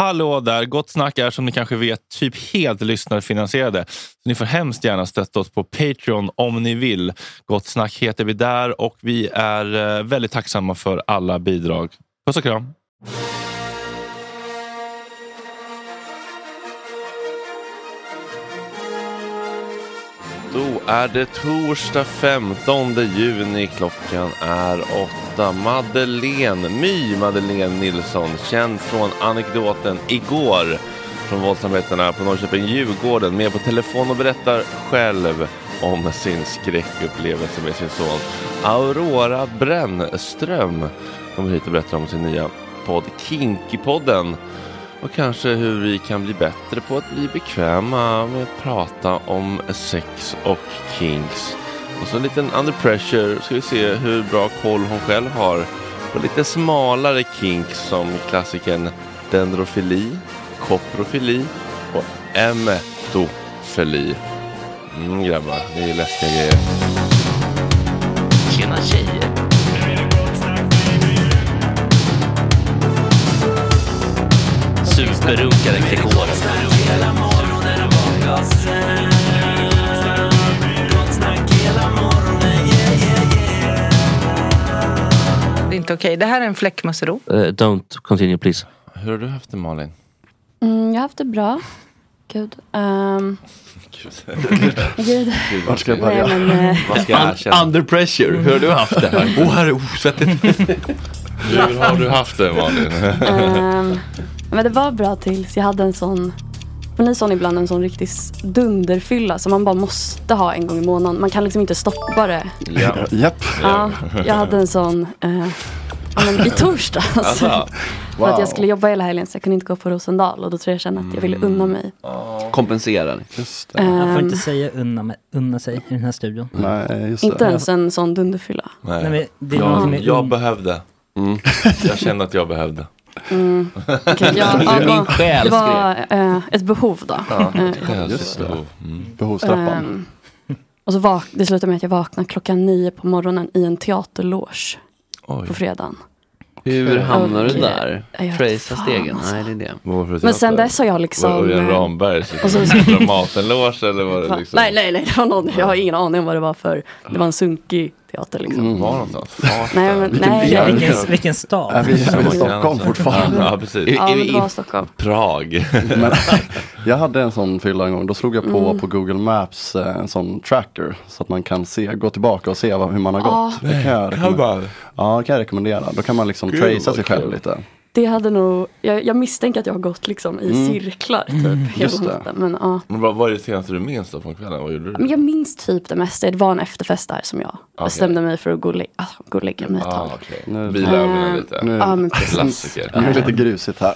Hallå där! Gott snack är som ni kanske vet typ helt lyssnarfinansierade. Så ni får hemskt gärna stötta oss på Patreon om ni vill. Gott snack heter vi där och vi är eh, väldigt tacksamma för alla bidrag. Puss och kram! Då är det torsdag 15 juni. Klockan är åtta. Madeleine, My Madeleine Nilsson, känd från anekdoten igår från våldsamheterna på Norrköping Djurgården, med på telefon och berättar själv om sin skräckupplevelse med sin son. Aurora Brännström kommer hit och berättar om sin nya podd Kinky-podden och kanske hur vi kan bli bättre på att bli bekväma med att prata om sex och kinks. Och så en liten under pressure ska vi se hur bra koll hon själv har på lite smalare kinks som klassikern dendrofili, koprofili och emetofili. Mm grabbar, det är läskiga grejer. Tjena tjejer! Superrunkaren Gregor. Det är inte okej. Det här är en fläckmussero. Uh, don't continue please. Hur har du haft det Malin? Mm, jag har haft det bra. Gud. Um, gud. Var ska jag Nej, börja? men, eh, Vad ska jag erkänna? Under pressure, hur har du haft det här? Åh oh, herre, oh, svettigt. Hur har du haft det Malin? ehm, men det var bra tills jag hade en sån Får ni sån ibland en sån riktig dunderfylla som man bara måste ha en gång i månaden. Man kan liksom inte stoppa det. ja. Japp. Ja, jag hade en sån eh, ja, men i torsdags. Alltså, För att jag skulle jobba hela helgen så jag kunde inte gå på Rosendal. Och då tror jag kände att jag ville unna mig. Kompenserar. Just det. Man får Ehm, inte säga unna, med, unna sig i den här studion. Nej, just inte det. ens en sån dunderfylla. nej. Nej, men det är jag, jag behövde. Jag kände att jag behövde. Mm. Okej, ja, ja, det Min var, själ det var eh, ett behov då. Eh, Just det. Mm. Behovstrappan. Ehm, och så vak- det slutade med att jag vaknade klockan nio på morgonen i en teaterloge Oj. på fredagen. Hur hamnar du där? Tracea stegen? alltså. Nej, det är det. Var det Men sen dess har jag Var det liksom... Örjan eh, Rambergs och så- liksom, Dramatenloge eller var det liksom? Nej, nej, nej, det var någon, jag har ingen aning om vad det var för, det var en sunkig teater liksom. Var någonstans? Nej, men, Vilken nej, nej. Vilken, vilken stad? Är vi i Stockholm fortfarande? Ja, precis. Ja, Är men vi det var i- Stockholm. Prag. Men, jag hade en sån fylla en gång. Då slog jag på Mm. på Google Maps eh, en sån tracker. Så att man kan se, gå tillbaka och se vad, hur man har gått. Det kan jag, rekommendera. Ja, det kan jag rekommendera. Då kan man liksom Gud, tracea sig själv lite. Det hade nog, jag, jag misstänker att jag har gått liksom i cirklar typ hela just det. natten. Men, ja. Men vad vad är det senaste du minns då från kvällen? Vad gjorde du? men jag minns typ det mesta. Det var en efterfest där som jag Okej. bestämde mig för att gå och, lä- alltså, gå och lägga mig ett Ah, tag. okej. Nu- Vila ögonen Eh, lite. Nu, Ja, men precis. Klassiker. nu är det lite grusigt här.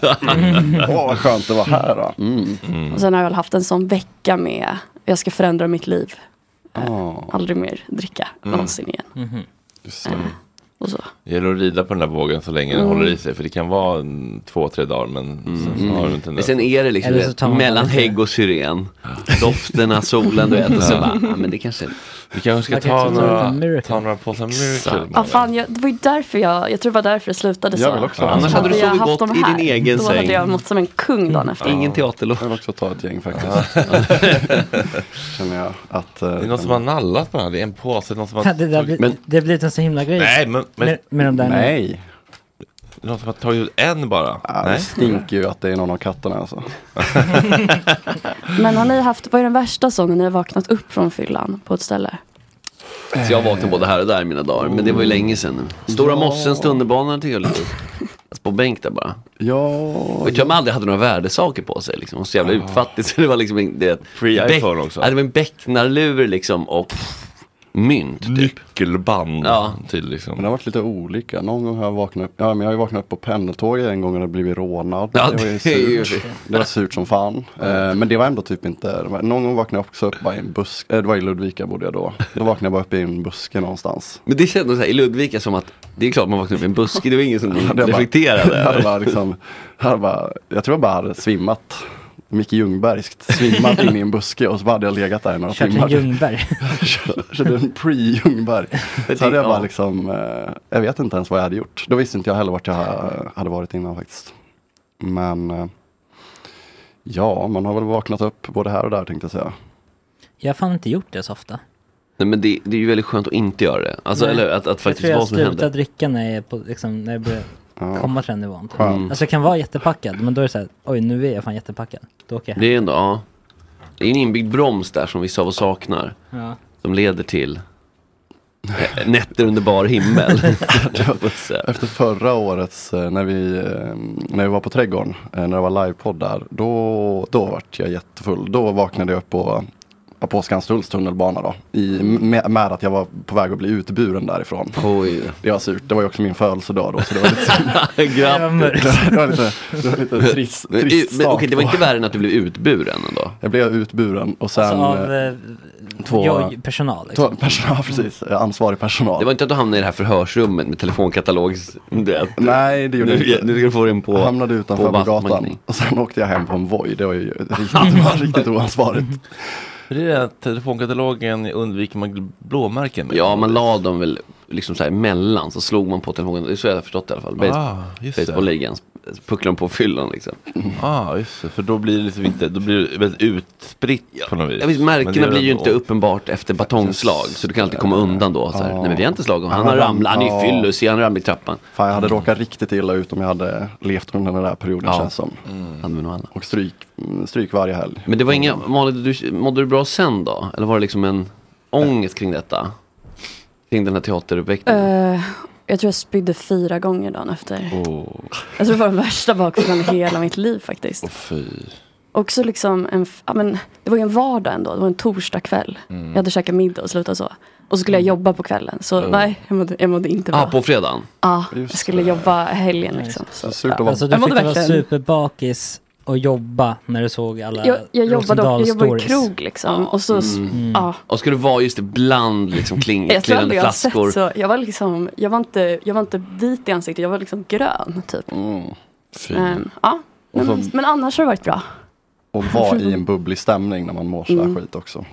Åh, vad skönt det var här då. Mm. Och sen har jag väl haft en sån vecka med, jag ska förändra mitt liv. Åh, Aldrig mer dricka någonsin igen. Mhm. Och så. Det gäller att rida på den där vågen så länge den Mm. håller i sig. För det kan vara en, två, tre dagar men sen så har du inte Men sen är det liksom vet, mellan hägg och syren. Dofterna, solen, du vet. Och så bara, ja, men det kanske... Vi kanske ska ta några, ta några påsar miracle. Ja, fan, jag, det var ju därför jag, jag tror det var därför det slutade så. Jag vill också Annars hade du sovit haft gott i din egen Då säng. hade jag mått som en kung dagen efter. Ingen teaterlov. Jag vill också ta ett gäng faktiskt. Känner jag att... eh, Det är någon som har nallat på den här. Det är en påse. Någon som har, det, där, blir- Men- det har blivit en så himla grej. nej, men, men med, med de där Nej, någon som har tagit ut en bara. ja, det nej. stinker ju att det är någon av katterna alltså. Men har ni haft, vad är den värsta sången ni har vaknat upp från fyllan på ett ställe? Så jag vaknade både här och där i mina dagar. Men det var ju länge sedan nu. Stora Ja. Mossens tunnelbana tycker jag lite. Alltså på bänk där bara. Ja, Och jag tror man aldrig hade några värdesaker på sig liksom. Och så jävla utfattigt. Så det var liksom en, det, Free iPhone också. Ja, det var en becknarlur liksom och mynt typ. Nyckelband Ja. till men liksom. det har varit lite olika. Någon gång har jag vaknat upp, ja men jag har ju vaknat upp på pendeltåget en gång och det blivit rånad. Ja, det var ju det är ju- surt. Det var surt som fan. Eh, men det var ändå typ inte, någon gång vaknade jag också upp bara i en buske, eh, det var i Ludvika bodde jag då. Då vaknade jag bara upp i en buske någonstans. Men det kändes så här, i Ludvika som att det är klart man vaknade upp i en buske. Det var ingen som reflekterade Jag, bara liksom, jag, bara, jag tror jag bara hade svimmat. Micke Ljungbergskt, svimmat in i en buske och så hade jag legat där i några Kört en timmar. Ljungberg. Körde en pre-Ljungberg. Så hade jag bara liksom, eh, jag vet inte ens vad jag hade gjort. Då visste inte jag heller vart jag ha- hade varit innan faktiskt. Men eh, Ja, man har väl vaknat upp både här och där tänkte jag säga. Jag har fan inte gjort det så ofta. Nej, men det, det är ju väldigt skönt att inte göra det. Alltså, Nej. eller att, att jag faktiskt tror jag vad som händer. dricka när jag, på, liksom, när jag börjar Ja. Komma till den nivån. typ. Alltså jag kan vara jättepackad, men då är det så här, oj nu är jag fan jättepackad. Då åker jag hem. Det är ändå, ja. Det är en inbyggd broms där som vissa av oss saknar. Ja. Som leder till eh, nätter under bar himmel. Efter förra årets, eh, när vi, eh, när vi var på Trädgården, när det var livepodd där, då, då vart jag jättefull. Då vaknade jag upp på, på Skanstulls tunnelbana då. I, med, med att jag var på väg att bli utburen därifrån. Oj. Det var surt, det var ju också min födelsedag då. Så det var lite. Jag var mörk. det var lite, det var lite trist, Men, trist men, okej, start det var inte värre än att du blev utburen ändå? Jag blev utburen och sen Alltså av eh, eh, två- jag, personal. två Liksom. personal, precis, eh, ansvarig personal. Det var inte att du hamnade i det här förhörsrummet med telefonkatalogs... du vet. Nej, det gjorde jag Nu, inte. nu ska du få den på... Jag hamnade utanför på på gatan och sen åkte jag hem på en Voi. Det var ju riktigt, riktigt oansvarigt. Det är det att telefonkatalogen undviker man blåmärken med. Ja, man la dem väl liksom så här emellan, så slog man på telefonen. Det är så jag har förstått det i alla fall. Base- Ah, just dem på fyllan liksom. ah, just det. För då blir det liksom inte, då blir det väldigt utspritt på något vis. Men det märkena är blir ju inte uppenbart efter batongslag, så du kan alltid komma undan då. Så här. Ja. Nej men vi har inte slagit honom, han har ramlat, han är ju ja. fyllos, han ramlade i trappan. Fan, jag hade råkat riktigt illa ut om jag hade levt under den där perioden Ja. känns som. Alla. Och stryk, mm, stryk varje helg. Men det var inga, Malin, du, mådde du bra sen då? Eller var det liksom en ångest kring detta? Kring den här teateruppväckningen? Eh, jag tror jag spydde fyra gånger dagen efter. Åh, Jag tror det var den värsta bakfyllan i hela mitt liv faktiskt. åh, fy. Också liksom en, ja, men, det var ju en vardag ändå, det var en torsdag kväll. Mm. Jag hade käkat middag och slutat så. Och så skulle jag jobba på kvällen. Så nej, jag mådde, jag mådde inte bra. Ja, ah, på fredagen? Ja, Just jag skulle jobba helgen liksom. Så Så, surt att ja. vara Alltså du Jag fick vara superbakis och jobba när du såg alla jag, jag jobbade och, jag jobbade i krog liksom. Och så, Mm. ja. Och ska du vara just ibland liksom kling, Jag klirrande har sett flaskor? så. Jag var liksom, jag var inte, jag var inte vit i ansiktet, jag var liksom grön typ. Mm. Ehm, ja. Och så- Men, men annars har det varit bra. Och vara i en bubblig stämning när man mår sådär Mm. skit också.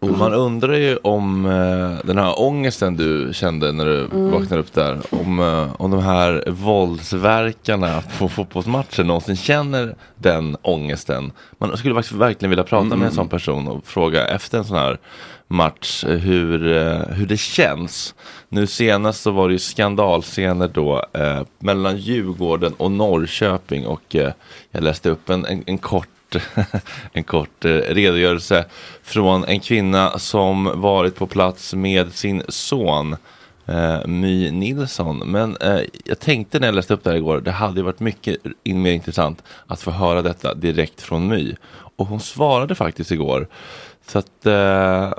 Och man undrar ju om eh, den här ångesten du kände när du Mm. vaknade upp där, om, eh, om de här våldsverkarna på fotbollsmatchen någonsin känner den ångesten. Man skulle faktiskt verkligen vilja prata med en sån person och fråga efter en sån här match eh, hur, eh, hur det känns. Nu senast så var det ju skandalscener då eh, mellan Djurgården och Norrköping och eh, jag läste upp en, en, en kort en kort eh, redogörelse från en kvinna som varit på plats med sin son eh, My Nilsson. Men eh, jag tänkte när jag läste upp det här igår, det hade varit mycket in, mer intressant att få höra detta direkt från My. Och hon svarade faktiskt igår. Så att eh,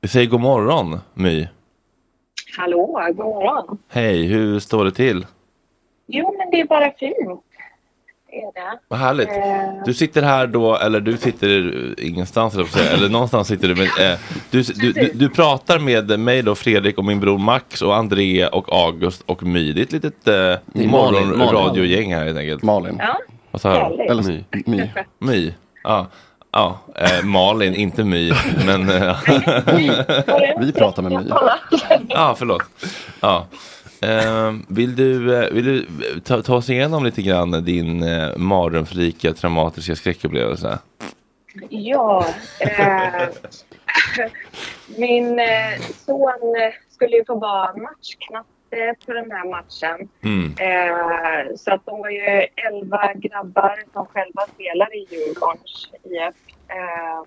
vi säger god morgon My. Hallå, god morgon. Hej, hur står det till? Jo, men det är bara fint. Det är det. Vad härligt. Eh, Du sitter här då, eller du sitter ingenstans eller, säga, eller någonstans sitter du. Men, eh, du, du, du, du pratar med mig då, Fredrik och min bror Max och André och August och My. Det är ett litet eh, Malin, morgonradiogäng här helt enkelt. Malin. ja, Vad sa jag? Eller My. My. My. Ja, ja eh, Malin, inte My. Men eh, Vi pratar med My. ja, förlåt. Ja. Eh, vill du, eh, vill du ta, ta oss igenom lite grann din eh, mardrömsrika traumatiska skräckupplevelse? Ja, eh, min eh, son eh, skulle ju få vara matchknatte på den här matchen. Mm. Eh, så att de var ju elva grabbar som själva spelar i Djurgårdens IF. Eh,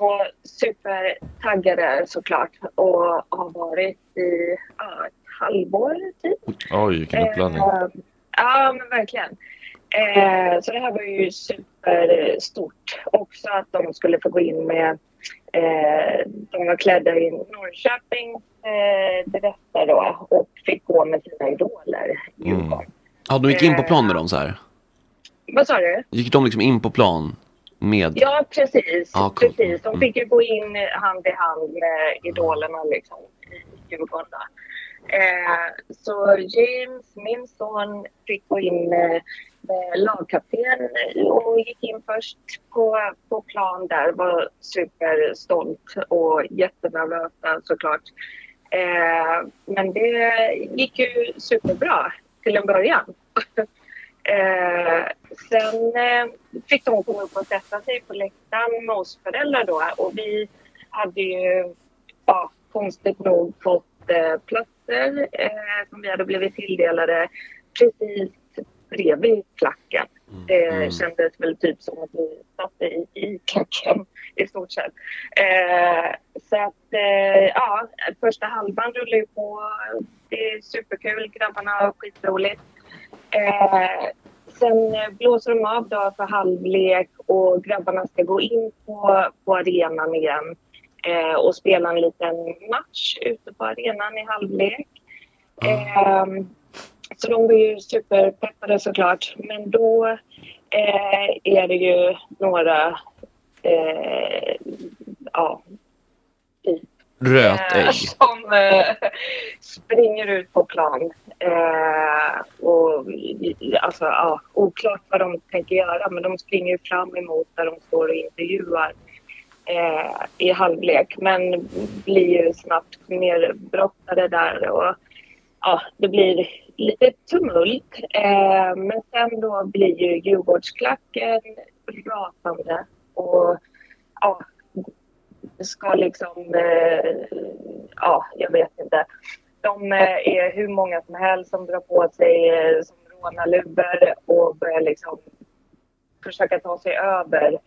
var supertaggade såklart och har varit i ja, halvår typ. Oj, vilken uppladdning. Eh, ja, men verkligen. Eh, så det här var ju superstort. Också att de skulle få gå in med... Eh, de var klädda i Norrköping eh, dräkter då och fick gå med sina idoler i Mm. Ja, de gick in på plan med dem så här? Vad sa du? Gick de liksom in på plan med? Ja, precis. Ja, coolt. precis. De Mm. fick ju gå in hand i hand med idolerna liksom, i Djurgården. Eh, så James, min son, fick gå in med, med lagkapten och gick in först på, på plan där. Var superstolt och jättenervösa såklart. Eh, men det gick ju superbra till en början. Eh, sen eh, fick de komma upp och sätta sig på läktaren med oss föräldrar då och vi hade ju ja, konstigt nog fått eh, platser eh, som vi hade blivit tilldelade precis bredvid klacken. Det Mm. kändes väl typ som att vi satt i, i klacken i stort sett. Eh, så att eh, ja, första halvan rullar ju på. Det är superkul. Grabbarna har skitroligt. Eh, sen eh, blåser de av då för halvlek och grabbarna ska gå in på, på arenan igen eh, och spela en liten match ute på arenan i halvlek. Ehm, så de var ju superpeppade såklart. Men då eh, är det ju några eh, ja, Rötägg. eh, som eh, springer ut på plan. Eh, och, alltså, ja, oklart vad de tänker göra, men de springer fram emot där de står och intervjuar eh, i halvlek. Men blir ju snabbt nerbrottade där. Och, ja, det blir lite tumult. Eh, men sen då blir ju Djurgårdsklacken rasande. Och ja, ska liksom, eh, ja, jag vet inte. De eh, är hur många som helst som drar på sig eh, som rånarluvor och börjar liksom försöka ta sig över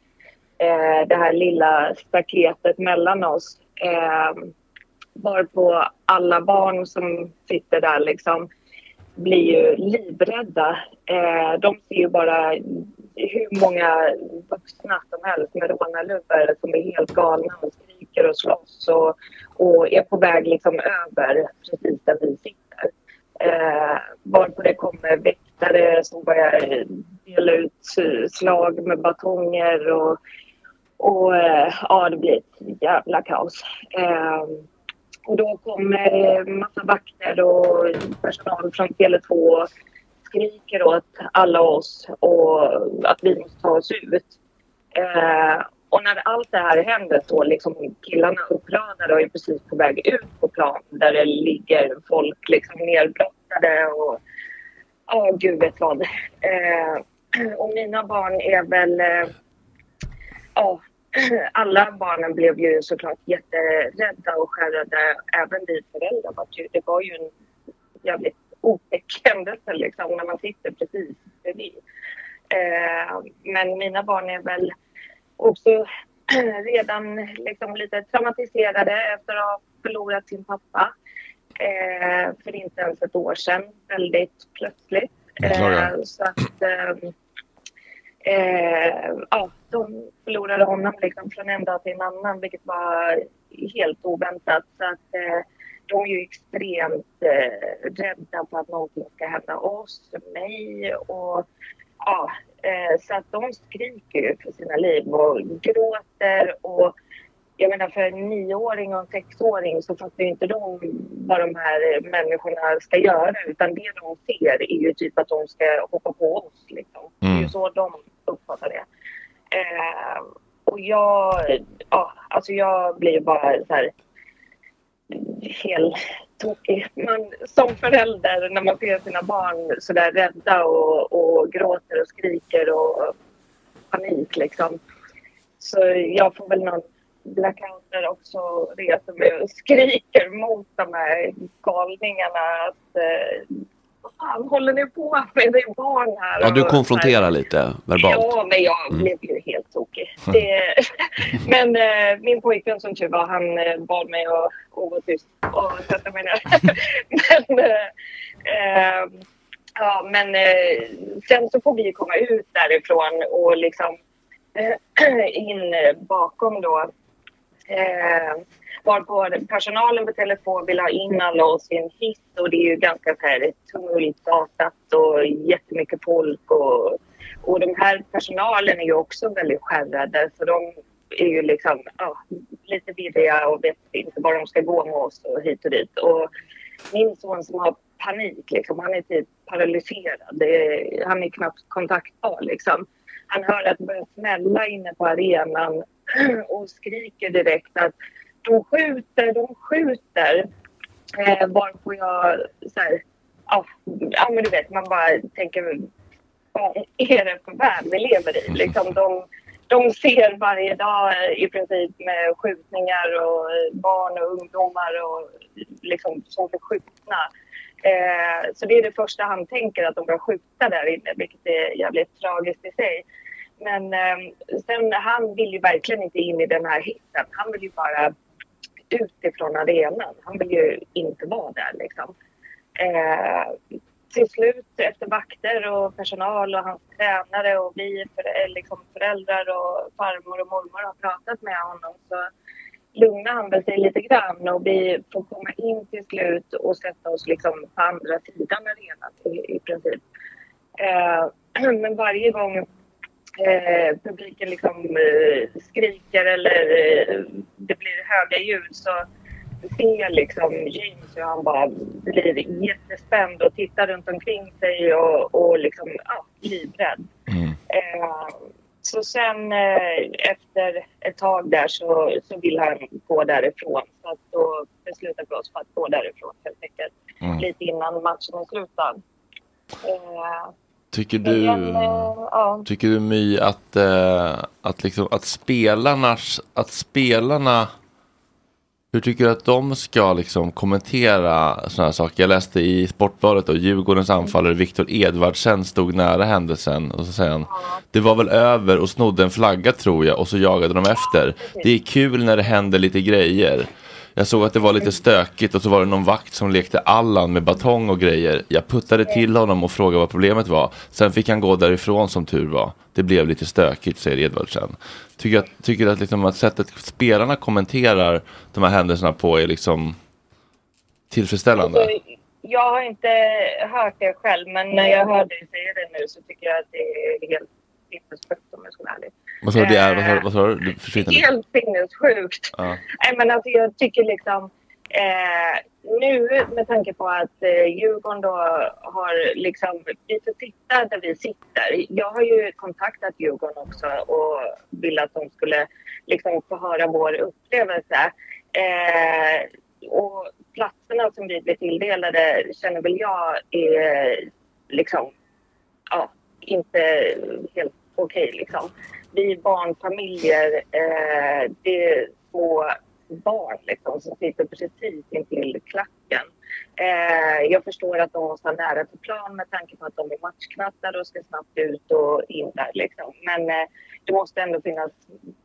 eh, det här lilla staketet mellan oss. Eh, varpå alla barn som sitter där liksom blir ju livrädda. Eh, de ser ju bara hur många vuxna som helst med rånarluvor som är helt galna och skriker och slåss och, och är på väg liksom över precis där vi sitter. Eh, varpå det kommer väktare som börjar dela ut slag med batonger och, och eh, ja, det blir ett jävla kaos. Ehm, och då kommer eh, massa vakter och personal från Tele2 och skriker åt alla oss och att vi måste ta oss ut. Eh, och när allt det här händer så liksom killarna upprörda och är precis på väg ut på plan där det ligger folk liksom nerbrottade och ja, gud vet vad. Eh, och mina barn är väl eh, ja, alla barnen blev ju såklart jätterädda och skärrade. Även vi föräldrar. Var ju, det var ju en jävligt otäck händelse liksom, när man sitter precis bredvid. Eh, men mina barn är väl också redan liksom lite traumatiserade efter att ha förlorat sin pappa eh, för inte ens ett år sedan. Väldigt plötsligt. Eh, så att, eh, eh, ja, de förlorade honom liksom från en dag till en annan, vilket var helt oväntat. Så att, eh, de är ju extremt eh, rädda för att någonting ska hända oss, mig och ja, eh, så att de skriker ju för sina liv och gråter och jag menar för en nioåring och en sexåring så fattar ju inte de vad de här människorna ska göra utan det de ser är ju typ att de ska hoppa på oss liksom. Det är ju så de uppfattar det. Eh, och jag, ja, alltså jag blir bara så här helt tokig. Man, som förälder när man ser sina barn så där rädda och, och gråter och skriker och panik liksom. Så jag får väl någon blackout där också reser mig och skriker mot de här galningarna att eh, vad fan håller ni på med? Det är barn här. Ja, du konfronterar lite verbalt. Ja, men jag Mm. blev ju helt tokig. Det, men eh, min pojkvän som tur var, han eh, bad mig att, att vara tyst och sätta mig ner. men eh, eh, ja, men eh, sen så får vi komma ut därifrån och liksom eh, in bakom då. Varpå personalen på telefon vill ha in alla oss i en hiss och det är ju ganska så här tumultartat och jättemycket folk och, och de här personalen är ju också väldigt skärrade så de är ju liksom ja, lite virriga och vet inte var de ska gå med oss och hit och dit. Och min son som har panik, liksom, han är typ paralyserad. Det är, han är knappt kontaktbar. Liksom. Han hör att det börjar smälla inne på arenan och skriker direkt att de skjuter, de skjuter. Eh, varpå jag så här, ja, ja, men du vet, man bara tänker fan är det för värld vi lever i? Liksom de, de ser varje dag i princip med skjutningar och barn och ungdomar och liksom som förskjutna. Eh, så det är det första han tänker, att de börjar skjuta där inne, vilket är jävligt tragiskt i sig. Men eh, sen, han vill ju verkligen inte in i den här hissen. Han vill ju bara utifrån arenan. Han vill ju inte vara där liksom. Eh, till slut efter vakter och personal och hans tränare och vi för, eh, liksom föräldrar och farmor och mormor har pratat med honom så lugnar han väl sig lite grann och vi får komma in till slut och sätta oss liksom på andra sidan arenan i, i princip. Eh, men varje gång eh, publiken liksom eh, skriker eller eh, det blir höga ljud så ser liksom James hur han bara blir jättespänd och tittar runt omkring sig och, och liksom ja, livrädd. Eh, så sen eh, efter ett tag där så, så vill han gå därifrån. Så att då beslutar vi oss för att gå därifrån helt enkelt. Mm. Lite innan matchen är slutad. Eh, Tycker du, Men, eh, ja. tycker du My att, eh, att, liksom, att spelarnas, att spelarna, hur tycker du att de ska liksom kommentera sådana här saker? Jag läste i Sportbladet och Djurgårdens anfallare Viktor Edvardsen stod nära händelsen och så säger han, det var väl över och snodde en flagga tror jag och så jagade de efter. Det är kul när det händer lite grejer. Jag såg att det var lite stökigt och så var det någon vakt som lekte Allan med batong och grejer. Jag puttade till honom och frågade vad problemet var. Sen fick han gå därifrån som tur var. Det blev lite stökigt, säger Edvardsen. Tycker att, tycker att, liksom att sättet spelarna kommenterar de här händelserna på är liksom tillfredsställande? Alltså, jag har inte hört det själv, men när jag hör dig säga det nu så tycker jag att det är helt sinnessjukt om jag ska vara ärlig. Vad sa du? Det är, vad sa, vad sa du? Du. Helt sinnessjukt. Ja. Men alltså jag tycker liksom eh, nu med tanke på att eh, Djurgården då har liksom, vi får sitta där vi sitter. Jag har ju kontaktat Djurgården också och vill att de skulle liksom få höra vår upplevelse. Eh, och platserna som vi blir tilldelade känner väl jag är liksom, ja, inte helt okej liksom. Vi barnfamiljer, eh, det är små barn liksom, som sitter precis intill klacken. Eh, jag förstår att de måste ha nära till plan med tanke på att de är matchknattar och ska snabbt ut och in där liksom. Men eh, det måste ändå finnas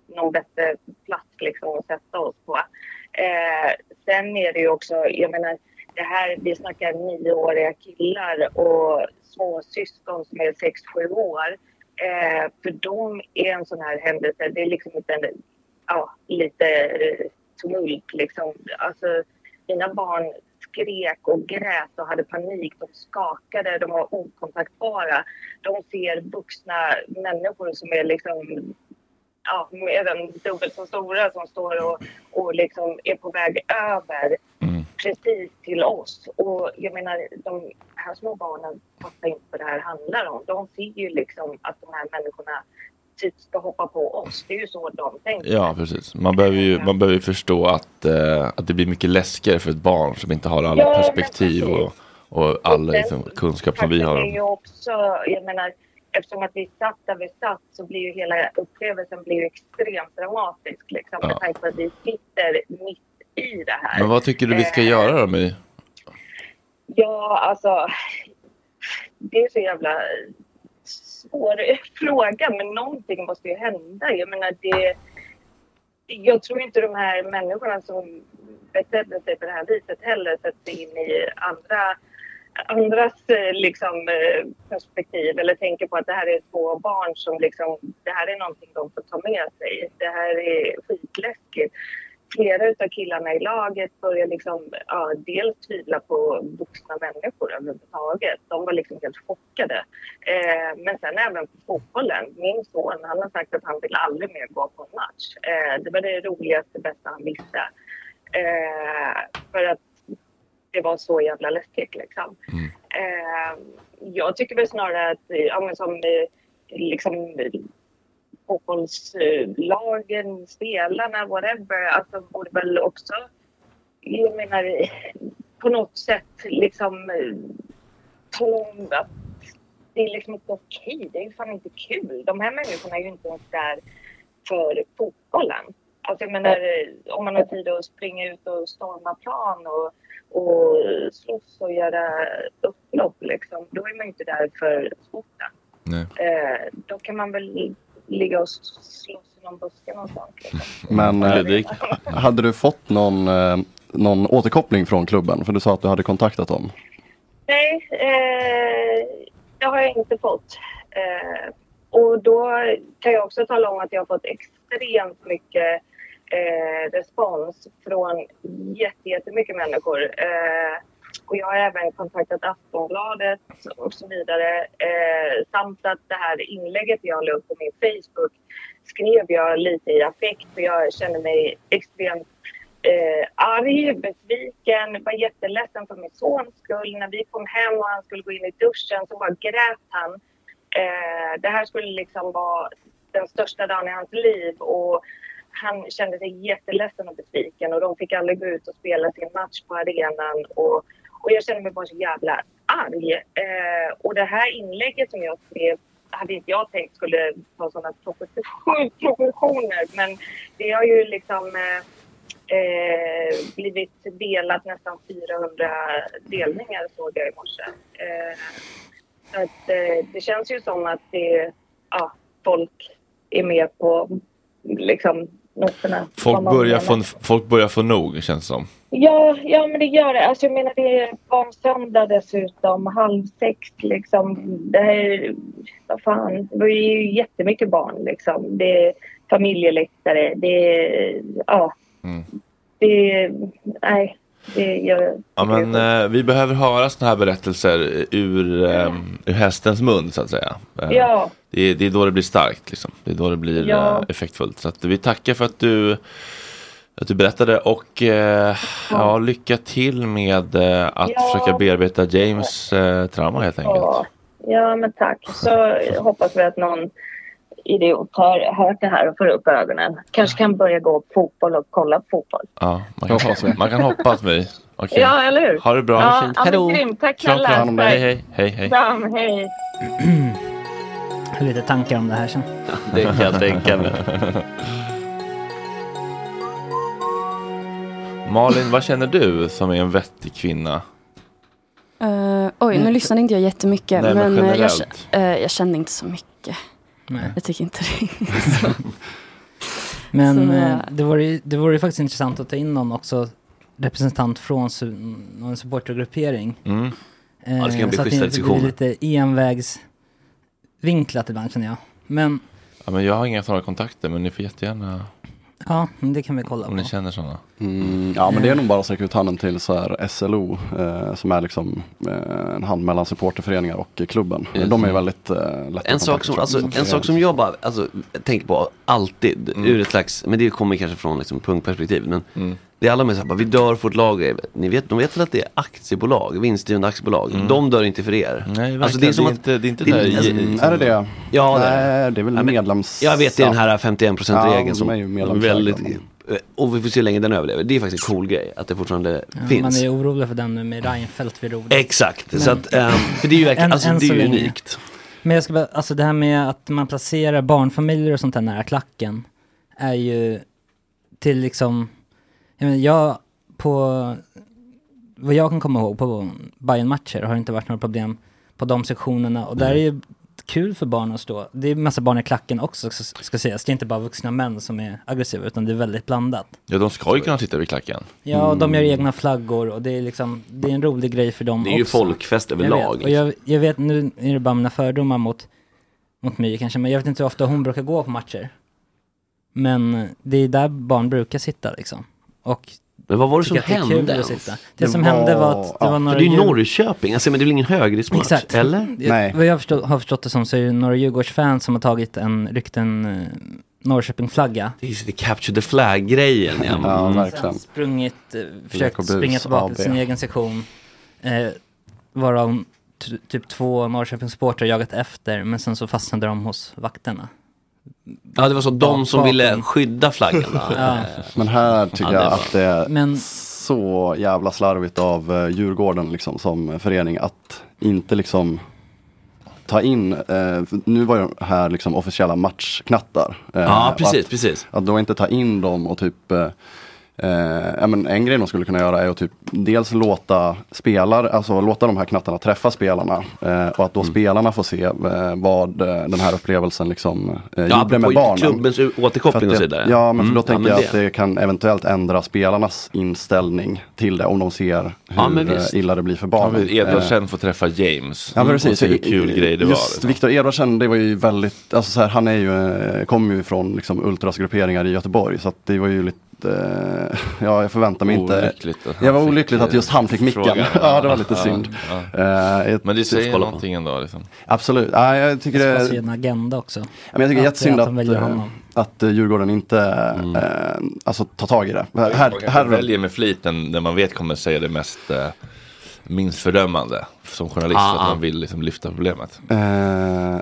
någon bättre plats liksom att sätta oss på. Eh, sen är det ju också, jag menar, det här, vi snackar nioåriga killar och små syskon som är sex sju år. Eh, för dem är en sån här händelse, det är liksom inte en, ja, lite eh, tumult liksom. Alltså, mina barn skrek och grät och hade panik. De skakade, de var okontaktbara. De ser vuxna människor som är liksom ja, även dubbelt så stora som står och, och liksom är på väg över mm precis till oss. Och jag menar, de här små barnen fattar inte vad det här handlar om. De ser ju liksom att de här människorna typ ska hoppa på oss. Det är ju så de tänker. Ja, precis. Man behöver ju, man behöver förstå att, eh, att det blir mycket läskigare för ett barn som inte har alla Ja, perspektiv och, och all Och liksom, kunskap som vi faktum är har. ju också, jag menar, eftersom att vi satt där vi satt så blir ju hela upplevelsen blir ju extremt dramatisk. Liksom, Ja. Med tanke på att vi sitter mitt i det här. Men vad tycker du vi ska göra då My? Ja, alltså. Det är så jävla svår fråga, men någonting måste ju hända. Jag menar, det... Jag tror inte de här människorna som betedde sig på det här viset heller sätter in i andra andras eh, liksom, eh, perspektiv eller tänker på att det här är två barn som liksom, det här är någonting de får ta med sig. Det här är skitläskigt. Flera av killarna i laget börjar liksom, ja, dels tvivla på vuxna människor överhuvudtaget. De var liksom helt chockade. Eh, men sen även på fotbollen. Min son han har sagt att han vill aldrig mer gå på en match. Eh, det var det roligaste, bästa han visste. Eh, för att det var så jävla läskigt liksom. Eh, jag tycker väl snarare att, ja men som eh, liksom fotbollslagen, spelarna, whatever, alltså borde väl också, jag menar, på något sätt liksom om att det är liksom inte okej. Det är ju fan inte kul. De här människorna är ju inte ens där för fotbollen. Alltså jag menar, om man har tid att springa ut och storma plan och, och slåss och göra upplopp liksom, då är man ju inte där för sporten. Eh, då kan man väl ligga och slåss i någon buske någonstans. Liksom. Men eh, hade du fått någon, eh, någon återkoppling från klubben? För du sa att du hade kontaktat dem. Nej, eh, det har jag inte fått. Eh, och då kan jag också tala om att jag har fått extremt mycket eh, respons från jätte- jättemycket människor. Eh, och jag har även kontaktat Aftonbladet och så vidare. Eh, samt att det här inlägget jag la upp på min Facebook skrev jag lite i affekt för jag kände mig extremt eh, arg, besviken, var jätteledsen för min sons skull. När vi kom hem och han skulle gå in i duschen så bara grät han. Eh, det här skulle liksom vara den största dagen i hans liv och han kände sig jätteledsen och besviken och de fick aldrig gå ut och spela sin match på arenan och, och jag kände mig bara så jävla arg. Eh, och det här inlägget som jag skrev hade inte jag tänkt skulle ta sådana proportioner men det har ju liksom eh, eh, blivit delat nästan 400 delningar såg jag i morse. Eh, så att, eh, det känns ju som att det, ja, folk är med på liksom noterna. Folk börjar, få, folk börjar få nog känns det som. Ja, ja, men det gör det. Alltså, jag menar, det är barnsöndag dessutom. Halv sex liksom. Det här är, vad fan, det är ju jättemycket barn liksom. Det är familjeläktare. Det är, ja. Mm. Det är, nej. Det gör, Ja, men eh, vi behöver höra sådana här berättelser ur, eh, ur hästens mun så att säga. Eh, Ja. Det, är, det är då det blir starkt liksom. Det är då det blir Ja. eh, effektfullt. Så att vi tackar för att du, att du berättade och eh, ja. lycka till med eh, att Ja. försöka bearbeta James eh, trauma helt enkelt. Ja, ja, men tack. Så hoppas vi att någon idiot har hört det här och får upp ögonen. Kanske kan börja gå på fotboll och kolla på fotboll. Ja, man, kan hoppas, man kan hoppas mig. Okej. Ja, eller hur? Ha det bra. Ja, Hej då. Tack snälla. kram. Hej, hej, hej, hej. Kram, hej. Lite tankar om det här sen. Det kan jag tänka mig. Malin, vad känner du som är en vettig kvinna? Eh, oj, nu lyssnade inte jag jättemycket. Nej, men men eh, jag, eh, jag kände inte så mycket. Nej. Jag tycker inte det. är så. Men Så- eh, det vore, ju- det vore ju faktiskt intressant att ta in någon också representant från su- någon supportergruppering. Mm. Ja, det ska bli så att schyssta det inte blir diskussioner. lite envägsvinklat ibland känner jag. Men Ja, men jag har inga sådana kontakter men ni får jättegärna ja, men det kan vi kolla om på. ni känner sådana. Mm, ja men det är nog bara att sträcka ut handen till så här SLO eh, som är liksom eh, en hand mellan supporterföreningar och klubben. Just De är väldigt eh, lätta En sak, som, alltså, Så en sak som jag bara alltså, tänker på alltid, Mm. ur ett slags, men det kommer kanske från liksom, punktperspektiv, men Mm. Det är alla med så här, bara, vi dör för vårt lag, ni vet, de vet väl att det är aktiebolag, vinstdrivande aktiebolag, de dör inte för er. Mm. Nej, alltså, det är som det är att, inte, det är inte där i, Mm, är det det? Ja, det är det är väl Ja, medlems... jag vet det är den här 51%-regeln Ja, som de är väldigt, och vi får se hur länge den överlever. Det är faktiskt en cool grej, att det fortfarande Ja, man finns. är orolig för den nu med Reinfeldt vid rodret. Exakt, Men- så att, ehm, för det är ju verkligen, alltså det är så ju länge. unikt. Men jag ska bara, alltså det här med att man placerar barnfamiljer och sånt där nära klacken är ju till liksom, jag jag på, vad jag kan komma ihåg på bayern matcher har det inte varit några problem på de sektionerna och där är ju kul för barn att stå. Det är massa barn i klacken också ska, sägas. Det är inte bara vuxna män som är aggressiva utan det är väldigt blandat. Ja, de ska ju kunna sitta vid klacken. Ja, och de gör egna flaggor och det är liksom, det är en rolig grej för dem Det är ju också. folkfest Jag överlag. vet, och jag, jag vet, nu är det bara mina fördomar mot, mot My kanske, men jag vet inte hur ofta hon brukar gå på matcher. Men det är där barn brukar sitta liksom. Och Men vad var det som det är hände sitta. Det, Det som var- hände var att det ja, var För några det är ju Norrköping, alltså, men det är väl ingen högriskmatch? Exakt. Eller? Nej. Vad jag förstå, har förstått det som så är det några Djurgårdsfans som har tagit en, ryckt en uh, Norrköping-flagga. Det är ju det capture the flag-grejen. Ja. Ja, Mm. verkligen. Sprungit, uh, försökt Lekobus springa tillbaka AB. till sin egen sektion. Uh, varav typ två Norrköpingsportrar jagat efter, men sen så fastnade de hos vakterna. Ja, det var så de som ville skydda flaggan. Ja. Men här tycker jag att det är Men så jävla slarvigt av eh, Djurgården liksom som förening att inte liksom ta in, eh, nu var ju de här liksom officiella matchknattar. Eh, Ja, precis, att, precis. Att då inte ta in dem och typ eh, Eh, ja, men en grej de skulle kunna göra är att typ dels låta spelare, alltså låta de här knattarna träffa spelarna. Eh, och att då Mm. spelarna får se eh, vad eh, den här upplevelsen liksom eh, Ja, gjorde med barnen. klubbens återkoppling att och så det- vidare. Ja, men Mm. då Ja, tänker men jag det- att det kan eventuellt ändra spelarnas inställning till det om de ser hur Ja, eh, illa det blir för Ja, barnen. men Edvardsen får träffa James. Ja men Och precis. se hur kul grej det var. Just liksom. Viktor Edvardsen, det var ju väldigt, alltså så här, han är ju, eh, kommer ju från liksom ultrasgrupperingar i Göteborg så att det var ju lite, eh, ja jag förväntar mig inte. Olyckligt han Det var olyckligt att eh, just han fick micken. frågan. ja det var lite Ja, synd. ja. Ett- Men det säger någonting ändå. Liksom. Absolut, ja, jag tycker Det ju en agenda också. Men jag tycker det är Att- jättesynd att att, att Djurgården inte eh, alltså, tar tag i det. Här, här, här, väljer med flit den, den man vet kommer säga det mest eh, minst fördömande som journalist. Ah, att ah. man vill liksom lyfta problemet. eh,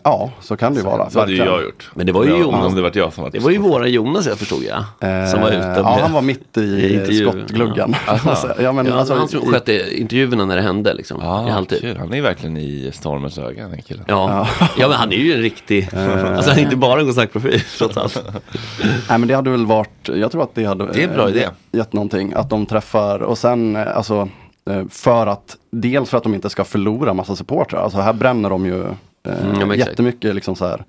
ja, så kan det ju vara. Så hade ju jag gjort. Men det var ju jag- Jonas. Om det var jag som var Det var ju våra Jonas jag förstod jag. Som var ute Eh, Ja, han var mitt i, i. Aha. ja, men, Ja, alltså, han som i- skötte intervjuerna när det hände liksom. I Ah, halvtid. kul. Han är verkligen i stormens öga den killen. Ja. ja, men han är ju en riktig, alltså han är inte bara en god snackprofil trots allt. Nej men det hade väl varit, jag tror att det hade Det är en bra eh, idé. gett någonting. Att de träffar och sen eh, alltså eh, Eh, för att dels för att de inte ska förlora massa supportrar. Alltså här bränner de ju eh, Mm, ja, jättemycket liksom så här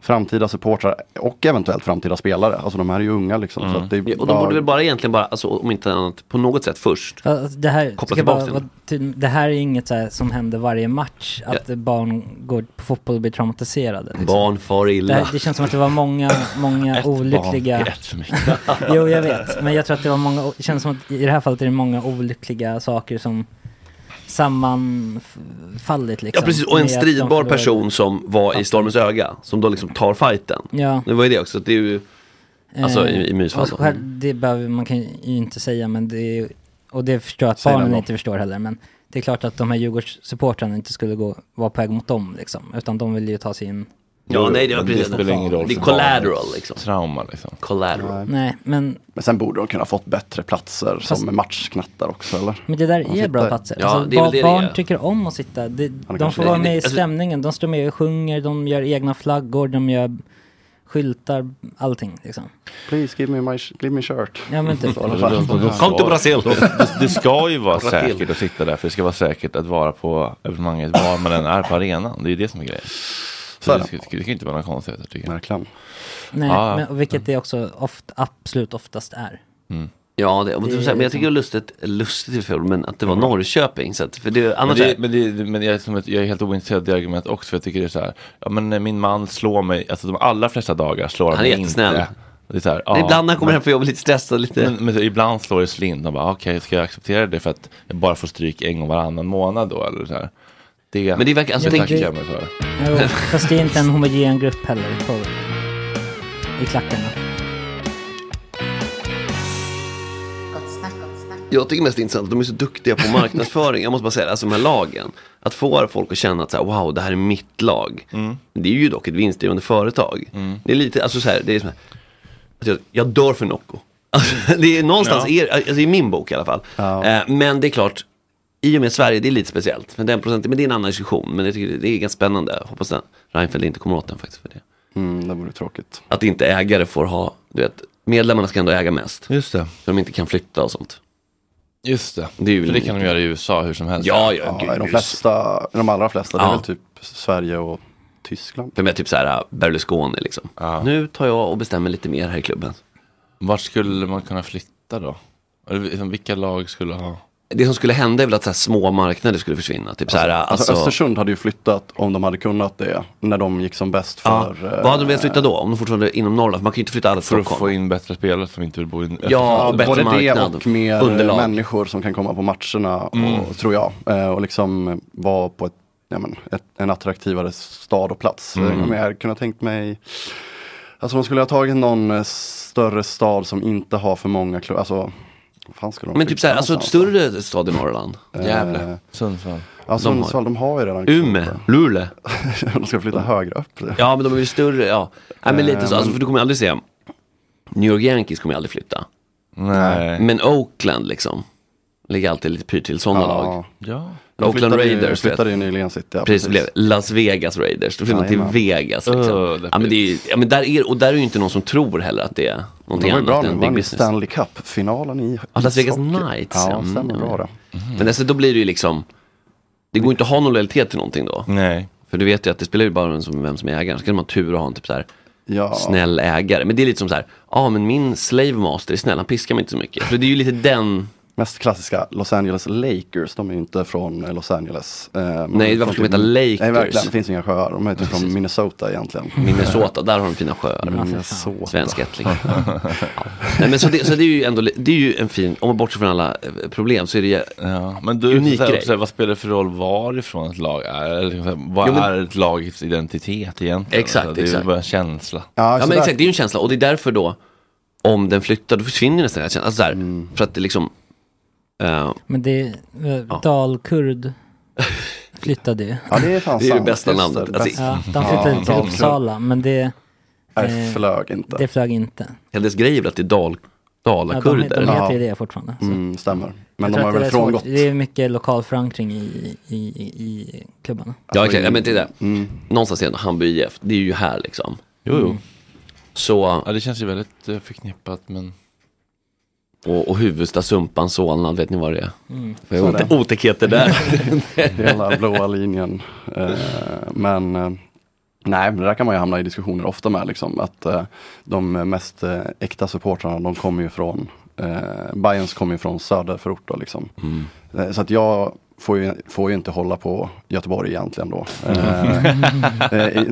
framtida supportrar och eventuellt framtida spelare. Alltså de här är ju unga liksom. Så att det är Ja, och de bara- borde väl bara egentligen bara, alltså, om inte annat, på något sätt först. Ja, alltså, Det här, Koppla ska bara, tillbaka vara ty- det här är inget så här som händer varje match, att barn går på fotboll och blir traumatiserade. Liksom. Barn far Det, illa. här, det känns som att det var många, många Ett olyckliga... barn är ett för mycket. Jo, jag vet. Men jag tror att det var många, det känns som att i det här fallet är det många olyckliga saker som sammanfallit liksom. Ja precis, och en stridbar person som var i stormens öga, som då liksom tar fighten. Ja. Det var ju det också, det är ju, alltså i, i Eh, och då. själv, det behöver man kan ju inte säga, men det är och det förstår jag att Säg barnen inte förstår heller, men det är klart att de här Djurgårdssupportrarna inte skulle gå, vara på väg mot dem liksom, utan de vill ju ta sig in. Ja, nej det var Men precis. Det spelar ingen roll Det är collateral liksom. Trauma liksom. Collateral. Nej, men, Men sen borde de kunna fått bättre platser Fast- som matchknattar också eller? men det där är bra platser. Ja, alltså, det ba- det det barn är. tycker om att sitta, det, de får det. vara med i Alltså- stämningen, de står med och sjunger, de gör egna flaggor, de gör skyltar, allting liksom. Please give me my give me shirt. Ja men typ. Kom till Brasil! Det, det ska ju vara säkert att sitta där, för det ska vara säkert att vara på evenemanget var man än är på arenan. Det är ju det som är grejen. Så det, det. ska, det kan ju inte vara några konstigheter tycker jag. Verkligen. Nej, Ja. men, och vilket det också oft, absolut oftast är. Ja, det, men, Det men jag tycker det liksom- är lustigt, lustigt i fel, men att det var Norrköping. Så att, för det, Men, annars det, är, men, det, men jag, är som ett, jag är helt ointresserad av argumentet också, för jag tycker det är så här, ja men eh, min man slår mig, alltså de allra flesta dagar slår han Han är mig jättesnäll. inte. Det är så här, ja, ibland när han kommer men- hem från jobbet lite stressad, lite... Men, men så ibland slår det slint och bara okej, ska jag acceptera det för att jag bara får stryk en gång varannan månad då eller så här. Det, Men det verkar- alltså, det tackar jag mig för. Jo, fast det är inte en homogen grupp heller på, i klackarna. Jag tycker mest intressant att de är så duktiga på marknadsföring. Jag måste bara säga det, alltså de här lagen. Att få folk att känna att så här, wow, det här är mitt lag. Mm. Det är ju dock ett vinstdrivande företag. Det är lite, alltså så här, det är som här, att jag, jag dör för Nocco. Alltså, det är någonstans, Ja. er, alltså i min bok i alla fall. Ja. Eh, men det är klart, i och med Sverige, det är lite speciellt. Men, den procenten, men det är en annan diskussion. Men jag tycker det är ganska spännande. Hoppas att Reinfeldt inte kommer åt den faktiskt. För det. Mm, det vore tråkigt. Att inte ägare får ha, du vet, medlemmarna ska ändå äga mest. Just det. Så de inte kan flytta och sånt. Just det. Det är ju för det kan de göra i USA hur som helst. Ja, ja, Ja, de flesta, de allra flesta, det är Ja. väl typ Sverige och Tyskland. För mig typ så här Berlusconi liksom. Ja. Nu tar jag och bestämmer lite mer här i klubben. Vart skulle man kunna flytta då? Eller liksom, vilka lag skulle ha? Det som skulle hända är väl att så här små marknader skulle försvinna. Typ så här, Alltså, alltså, Östersund hade ju flyttat om de hade kunnat det när de gick som bäst ja. för... eh, Vad hade de velat flytta då? Om de fortfarande är inom Norrland? För man kan ju inte flytta alla till För att Stockholm. få in bättre spelare som inte vill bo i Ja, Ja, och bättre både marknad, det och mer underlag. människor som kan komma på matcherna, och, tror jag. Eh, Och liksom vara på ett, ja, men, ett, en attraktivare stad och plats. Mm. Men jag hade kunnat tänkt mig, alltså de skulle ha tagit någon eh, större stad som inte har för många klubbar. Alltså, fan skulle de Men typ så här, flytta alltså ett större stad i Norrland. Eh, Gävle, Sundsvall. Ja, Sundsvall, de har ju redan Umeå, Luleå. de ska flytta högre upp. Ja, men de är ju större, ja. Nej, men lite så, Eh, alltså, men- för du kommer aldrig se, New York Yankees kommer aldrig flytta. Nej. Men Oakland liksom. Ligger alltid lite pyrt till sådana lag. Ja. De Oakland flyttade ju- Raiders. flyttade ju nyligen City, ja, precis, precis. blev Las Vegas Raiders. Då flyttade de till. Vegas. Liksom. Öh, ja, men det är, ju- ja, men där är, och där är ju inte någon som tror heller att det är De någonting var ju bra annat nu, än big ju business. Stanley Cup-finalen i Ja, Las Vegas. Knights. Ja, Mm, stämmer ja. bra det. Men alltså, då blir det ju liksom, det går inte att ha någon lojalitet till någonting då. Nej. För du vet ju att det spelar ju bara vem som, vem som är ägaren. Så kan man ha tur och ha en typ så här Ja. snäll ägare. Men det är lite som så här, ja men min slave master är snäll, han piskar mig inte så mycket. För det är ju lite den, Mest klassiska Los Angeles Lakers, de är ju inte från eh, Los Angeles. Eh, Nej, varför ska de heta Lakers? Nej, verkligen, det finns inga sjöar. De är typ från Minnesota egentligen. Minnesota, där har de fina sjöar. Minnesota. Svensk ättling. ja. Nej, men så det, så det är ju ändå, det är ju en fin, om man bortser från alla eh, problem så är det ju Ja, men du, Unik så här, grej. så här, vad spelar det för roll varifrån ett lag är? Eller så här, Vad Jo, men- är ett lags identitet egentligen? Exakt, Så här, det är ju exakt. bara en känsla. Ja, Ja men där- exakt, det är ju en känsla och det är därför då om den flyttar då försvinner nästan den här känslan. Alltså så här, Mm. för att det liksom Men det, eh, Dalkurd flyttade ju. Ja, det är fan Det är det sant. bästa Just namnet. det, Alltså. Ja, de flyttade till Dalkurd. Uppsala, men det, Nej, eh, flög inte. det flög inte. hennes grej är väl att det är dal, Ja, de, dalakurder. de Ja. heter ju det fortfarande. Så. Mm, stämmer. Men Jag de tror har att det väl är svårt. frångått. Det är mycket lokal förankring i, i, i klubbarna. ja exakt, ja, men det är det. Mm. Någonstans är det Hammarby IF, det är ju här liksom. Jo, jo. Så, Ja, det känns ju väldigt eh, förknippat, men... och, och Huvudsta, Sumpan, Solna, vet ni vad det är? Mm. För otäckheter där. Hela blåa linjen. Eh, men eh, nej, men det där kan man ju hamna i diskussioner ofta med. Liksom, att eh, de mest eh, äkta supportrarna, de kommer ju från eh, Bayerns kommer ju från söderförort då, liksom. Mm. Eh, Så att jag får ju, får ju inte hålla på Göteborg egentligen då. Eh,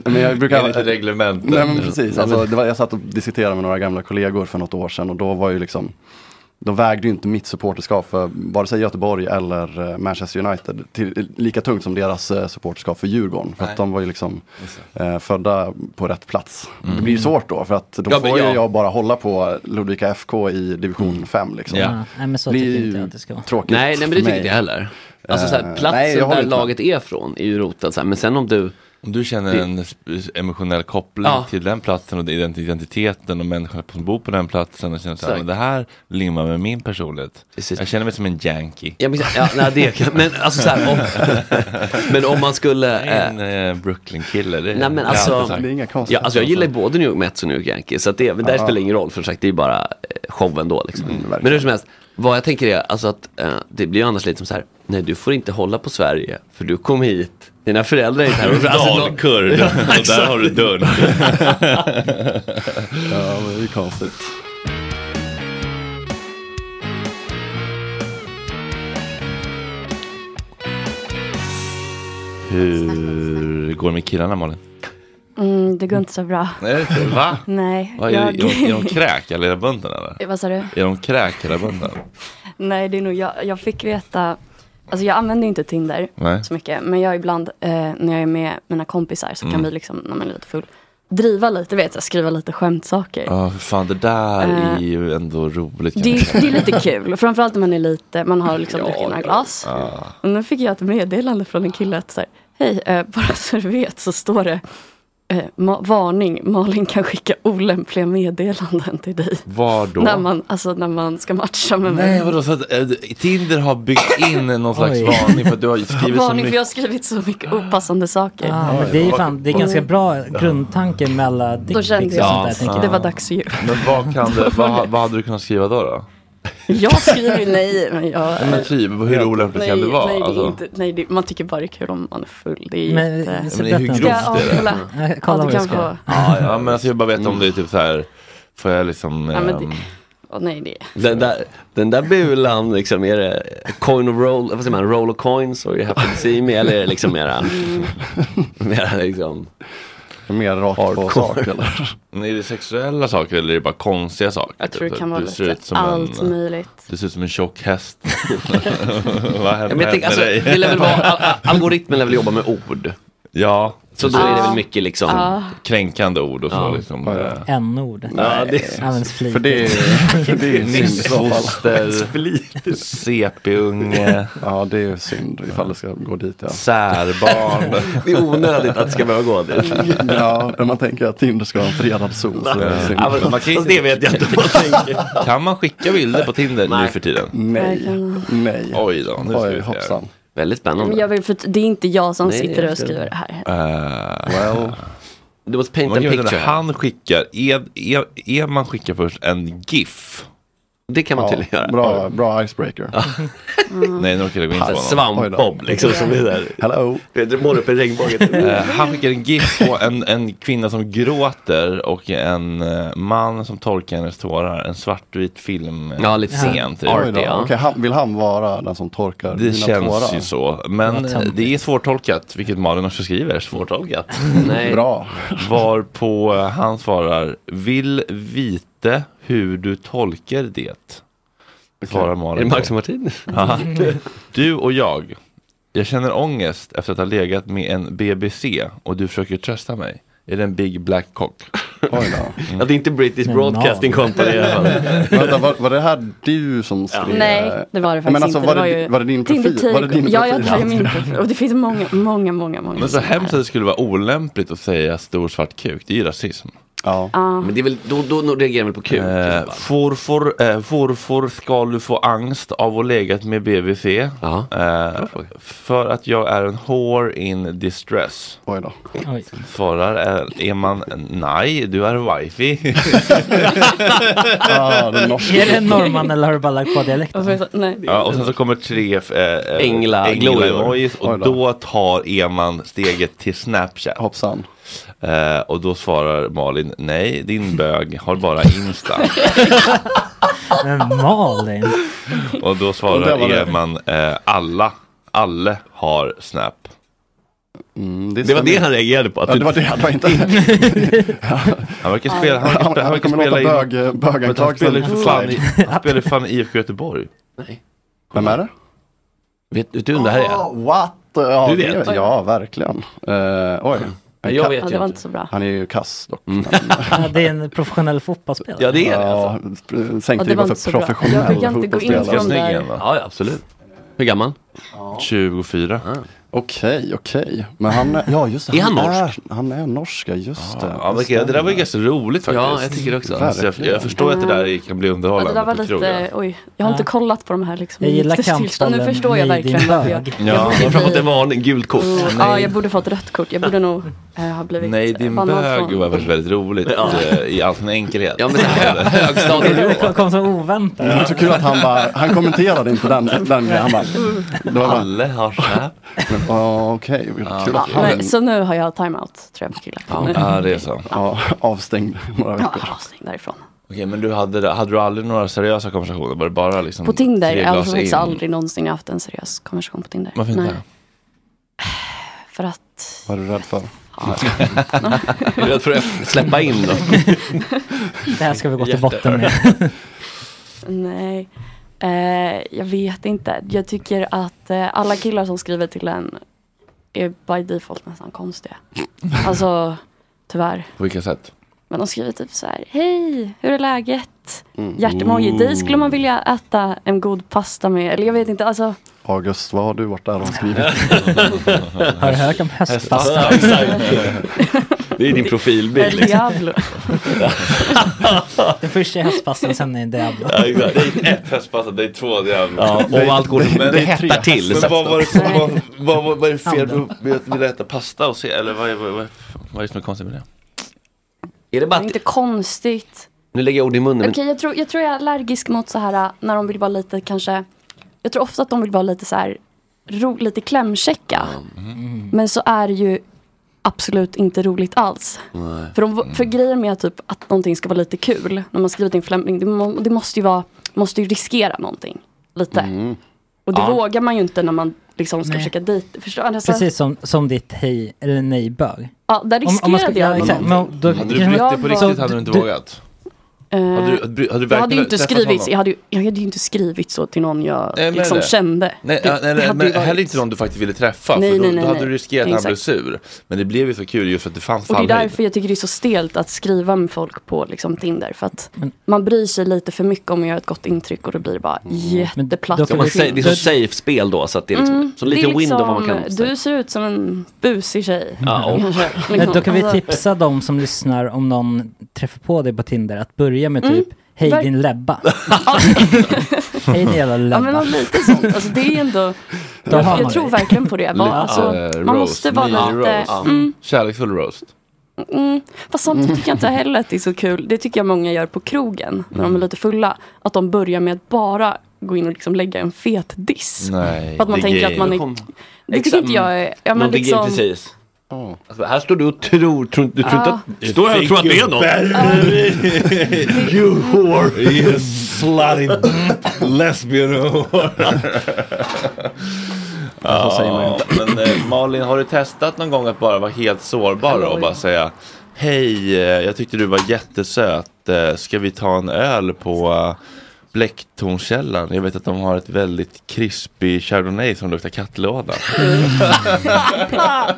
men jag brukar... Enligt reglementet. Nej men precis, alltså, det var, jag satt och diskuterade med några gamla kollegor för något år sedan och då var ju liksom då vägde ju inte mitt supporterskap för vare sig Göteborg eller eh, Manchester United till, lika tungt som deras eh, supporterskap för Djurgården. För Nej. att de var ju liksom eh, födda på rätt plats. Det blir ju svårt då för att då Ja, får ju ja. jag bara hålla på Ludvika FK i division 5 liksom. Ja. Ja. Nej men så tycker jag inte att det ska vara. Tråkigt Nej, nej men det tycker inte jag heller. Alltså så här, Eh, platsen nej, jag där med. laget är från är ju rotad så här. men sen om du, Om du känner Det- en emotionell koppling Ja. till den platsen och ident- identiteten och människorna som bor på den platsen och känner så här, men det här limmar med min personlighet. Precis. Jag känner mig som en yankee. ja, men, ja nej, det men alltså så här, om, men om man skulle, eh, En eh, Brooklyn-kille. Det, Nej, men alltså-. Det är inga Ja, alltså jag gillar ju både New York Mets och New York Yankees, så att det, men där spelar det ingen roll för sagt, det är bara eh, showen då liksom. Mm, men hur som helst, vad jag tänker är alltså att eh, det blir ju annars lite som så här, nej du får inte hålla på Sverige, för du kom hit, dina föräldrar är inte här. Alltså, Dalkurd, och där har du dörren. Ja, men det är konstigt. Hur går det med killarna Malin? Mm, det går inte så bra. Nej, va? Nej, Va, är, jag... är, de, är de kräk eller hela bunten eller? Vad sa du? Är de kräk hela bunten? Nej, det är nog jag. Jag fick veta, alltså jag använder inte Tinder Nej. så mycket. Men jag ibland, eh, när jag är med mina kompisar så Mm. kan vi liksom, när man är lite full, driva lite, vet jag, skriva lite skämtsaker. Ja, för fan det där Eh, är ju ändå roligt. Det, det är lite kul, framförallt när man är lite, man har liksom druckit några glas. Ja. Och nu fick jag ett meddelande från en kille att så här, hej, eh, bara så du vet så står det eh, ma- varning, Malin kan skicka olämpliga meddelanden till dig. Var då? När man, alltså när man ska matcha med mig. Nej vadå, så att äh, Tinder har byggt in någon slags Oj. varning för att du har skrivit så Varning för jag har mycket. skrivit så mycket opassande saker. Ah, men det är fan, det är ganska bra grundtanke med alla Då dickpics kände och jag sånt där, tänker det jag. var dags att ge upp. Men vad, kan det, vad, vad hade du kunnat skriva då? då? Jag skriver ju nej, men jag... Men typ, hur olämpligt kan det vara? Nej, det Alltså, inte, nej det, man tycker bara det är kul om man är full. Det är Men, jätte... så Men det är hur grovt det är. kolla? Ja, Ja, kolla kan ska. få... ja, ja, men alltså jag bara vet om det är typ så här. Får jag liksom... Ja, men det- Åh, nej, det... Den där, den där bulan, liksom, är det coin of roll, vad säger man, roll of coins or you have to see me, eller är det liksom mera, Mm. mera liksom, Mer rakt på Hardcore. sak eller? men är det sexuella saker eller är det bara konstiga saker? Jag tror det kan vara lite ut som allt en, möjligt. Du ser ut som en tjock häst. Vad Ja, tänker, med alltså, dig? algoritmen lär väl jobba med ord. Ja, Så då är det väl mycket liksom. Ja. Kränkande ord och så Ja. liksom. Eh, N-ord. Ja, det- Används flitigt. För det, för det är synd i så fall. Missfoster, CP-unge, Ja, det är synd ifall det ska gå dit. Ja, särbarn. Det är onödigt att det ska behöva gå dit. ja när man tänker att Tinder ska ha en fredad zon så är det synd. Ja, men, Man kan ju fast det vet jag inte om man tänker. Kan man skicka bilder på Tinder nu för tiden? Nej, nej. Oj då, nu ska vi se. hoppsan. Väldigt Men spännande. jag vill, för det är inte jag som Nej, sitter jag och skriver det här. Eh, Well, Du måste paint man a picture. han skickar, är, är, är man skickar först en GIF? Det kan man ja, tydligen göra. bra, bra icebreaker. Nej, nu orkar jag gå in på honom. Svampbob liksom som är där. Hello. Pedro målar upp en regnbåge. Eh, han skickar en GIF på en, en kvinna som gråter och en eh, man som torkar hennes tårar. En svartvit film. Ja, lite scen typ. Art. Oj då. ja. Okej, han, vill han vara den som torkar Det känns tårar? ju så. Men eh, det är svårtolkat, vilket Malin också skriver. Svårtolkat. Nej. Bra. Varpå han svarar, vill vite hur du tolkar det. Svarar Är Malin. det på. Max och Martin? Du och jag. Jag känner ångest efter att ha legat med en BBC och du försöker trösta mig. Är det en big black cock? Oj då. Ja, det är inte British Men Broadcasting Company i alla fall. Vänta, var, var det här du som skrev? Nej, det var det faktiskt Men alltså, inte. var det det, var ju var det din profil? Var det din Ja, ja, profil? det här är min profil. Och det finns många, många, många, många. Men så hemskt att det skulle vara olämpligt att säga stor svart kuk. Det är ju rasism. Ja. Ja. Men det är väl, då, då, då reagerar man på kuk. Eh, Eh, Varför eh, ska du få angst av att legat med BBC? ja. Eh, för att jag är en whore in distress. Oj då. Oj. Svarar är, är man nej, du är wifi. Ah. Är det en norrman eller har du bara lagt på dialekten? Och så- Nej. ja, och sen så kommer tre eh, eh, Ängla- glorior. emojis och då tar Eman steget till Snapchat. Hoppsan. Eh, och då svarar Malin, nej din bög har bara Insta. Men Malin. och då svarar var det. Eman, eh, alla, alla har Snap. Mm, Det var stämmer. det han reagerade på. Att Ja, det var det. Det var inte... Han verkar spela, han verkar spela, han verkar spela in, bög, men han böganklagelsen spelar fan, i- spelar fan i IFK Göteborg. Nej. Vem är det? Vet, vet du vem det här är? Oh, what? Ja, Du det- vet? Ja, verkligen. Uh, oj. Nej, jag vet Ja, det var inte. så bra. Han är ju kass dock. Ja, det är en professionell fotbollsspelare. Ja, det är det alltså. Ja, sänkte Ja, det så för professionell Jag vill inte gå in på de där. ja, absolut. Hur gammal? 24. Okej, okej. Men han är, ja just det. Är han norsk? Är, han är norska, just det. Ja, det, det där var ju ganska roligt faktiskt. Ja, jag tycker det också. Så jag, jag förstår att det där kan bli Ja, underhållande det där var lite, oj, jag har inte Ja. kollat på de här liksom. Jag gillar nykterhetstillstånd. Nu förstår jag Nej, din verkligen varför jag. Ja. Jag har fått en varning, gult kort. Oh, ja, jag borde fått rött kort. Jag borde nog eh, ha blivit Nej, din bannad bög från- var väldigt, väldigt roligt Ja. eh, i all sin enkelhet. Ja, men så här, hö- högstadienivå. Det kom så oväntat. Det var så kul att han bara, han kommenterade inte den, den grejen. Han bara, det Alla har Snap. Ja, okej, kul Ja, så nu har jag timeout tror jag på killar. Ja. Ja, det är så. ja, avstängd några Ja, veckor. stäng därifrån. Okej, men du hade, hade du aldrig några seriösa konversationer? Var det bara liksom På Tinder, jag har glas faktiskt aldrig någonsin haft en seriös konversation på Tinder. Varför inte? Nej, För att, Vad är du rädd för? Är du rädd för att släppa in då? Det här ska vi gå till botten med. nej. Eh, jag vet inte. Jag tycker att eh, alla killar som skriver till en är by default nästan konstiga. Alltså, tyvärr. På vilka sätt? Men de skriver typ så här. Hej, hur är läget? Hjärtemoji. Dig skulle man vilja äta en god pasta med. Eller jag vet inte. Alltså, August, vad har du varit där och skrivit? Har du hört om höstpasta? Det är din profilbild. Liksom. Diablo. Den första är höstpastan, sen är det Diablo. Ja, exakt. Det är ett hästpasta, det är två jävla. Ja, om allt går, det- det, det hettar till. Men så vad var det som var, vad, vad, vad är det fel med att vilja äta pasta och se, eller vad är, vad, vad, vad är det som är konstigt med det? Är det Det bara är att, inte konstigt. nu lägger jag ord i munnen. Okej, Men, jag, tror, jag tror jag är allergisk mot så här äh, när de vill vara lite kanske. Jag tror ofta att de vill vara lite så här ro, lite klämkäcka. Men så är det ju absolut inte roligt alls. För, de, för grejen med typ att någonting ska vara lite kul när man skriver till en främling. Det, må, det måste ju vara, måste ju riskera någonting. Lite. Och det Ja. vågar man ju inte när man liksom ska Nej. försöka dejta. Förstår? Alltså, Precis som, som ditt hej eller nej-bög. Ja, där Om, om man ska, riskerade ja, jag exakt, någonting. men då, Hade du brytt dig på riktigt hade du inte du- vågat? Eh, Hade du- hade du- hade du jag hade ju inte skrivit, jag hade, ju, jag hade inte skrivit så till någon jag Nej, men liksom det. kände. Nej, Det- ja, nej, det men heller inte någon du faktiskt ville träffa. Nej, för då, nej, nej, då hade nej. du riskerat att han blev sur. Men det blev ju så kul just för att det fanns Och det är fallhöjd. därför jag tycker det är så stelt att skriva med folk på liksom, Tinder. För att man bryr sig lite för mycket om att göra ett gott intryck och då blir det bara jätteplatt. Då man och säga, det är så safe spel då så att det är liksom, Mm, så lite det är window man liksom, kan. Du ser ut som en busig tjej. Ja, och- Kanske, Men liksom. då kan vi Alltså, tipsa de som lyssnar om någon träffar på dig på Tinder att börja med Mm. typ Hej Verk- din lebba. Hej din jävla Ja lebba. men lite sånt. Alltså, det är ändå, Då har jag, man jag tror det. verkligen på det. Var, alltså, eh, man roast, måste vara mini lite... roast. Mm, Kärleksfull roast. mm, fast samtidigt tycker jag inte heller att det är så kul. Det tycker jag många gör på krogen när Mm. de är lite fulla. Att de börjar med att bara gå in och liksom lägga en fet diss. Nej, För att man tänker att man är... Det tycker inte jag är... Ja, men liksom, precis. Alltså, här står du och tror, tror du tror inte att... Står här och tror att det är något. you whore! You slutty lesbian whore! Så säger man Ja, men eh, Malin, har du testat någon gång att bara vara helt sårbar och bara säga Hej, eh, jag tyckte du var jättesöt. Eh, Ska vi ta en öl på eh, Blecktornskällan? Jag vet att de har ett väldigt krispig chardonnay som luktar kattlåda.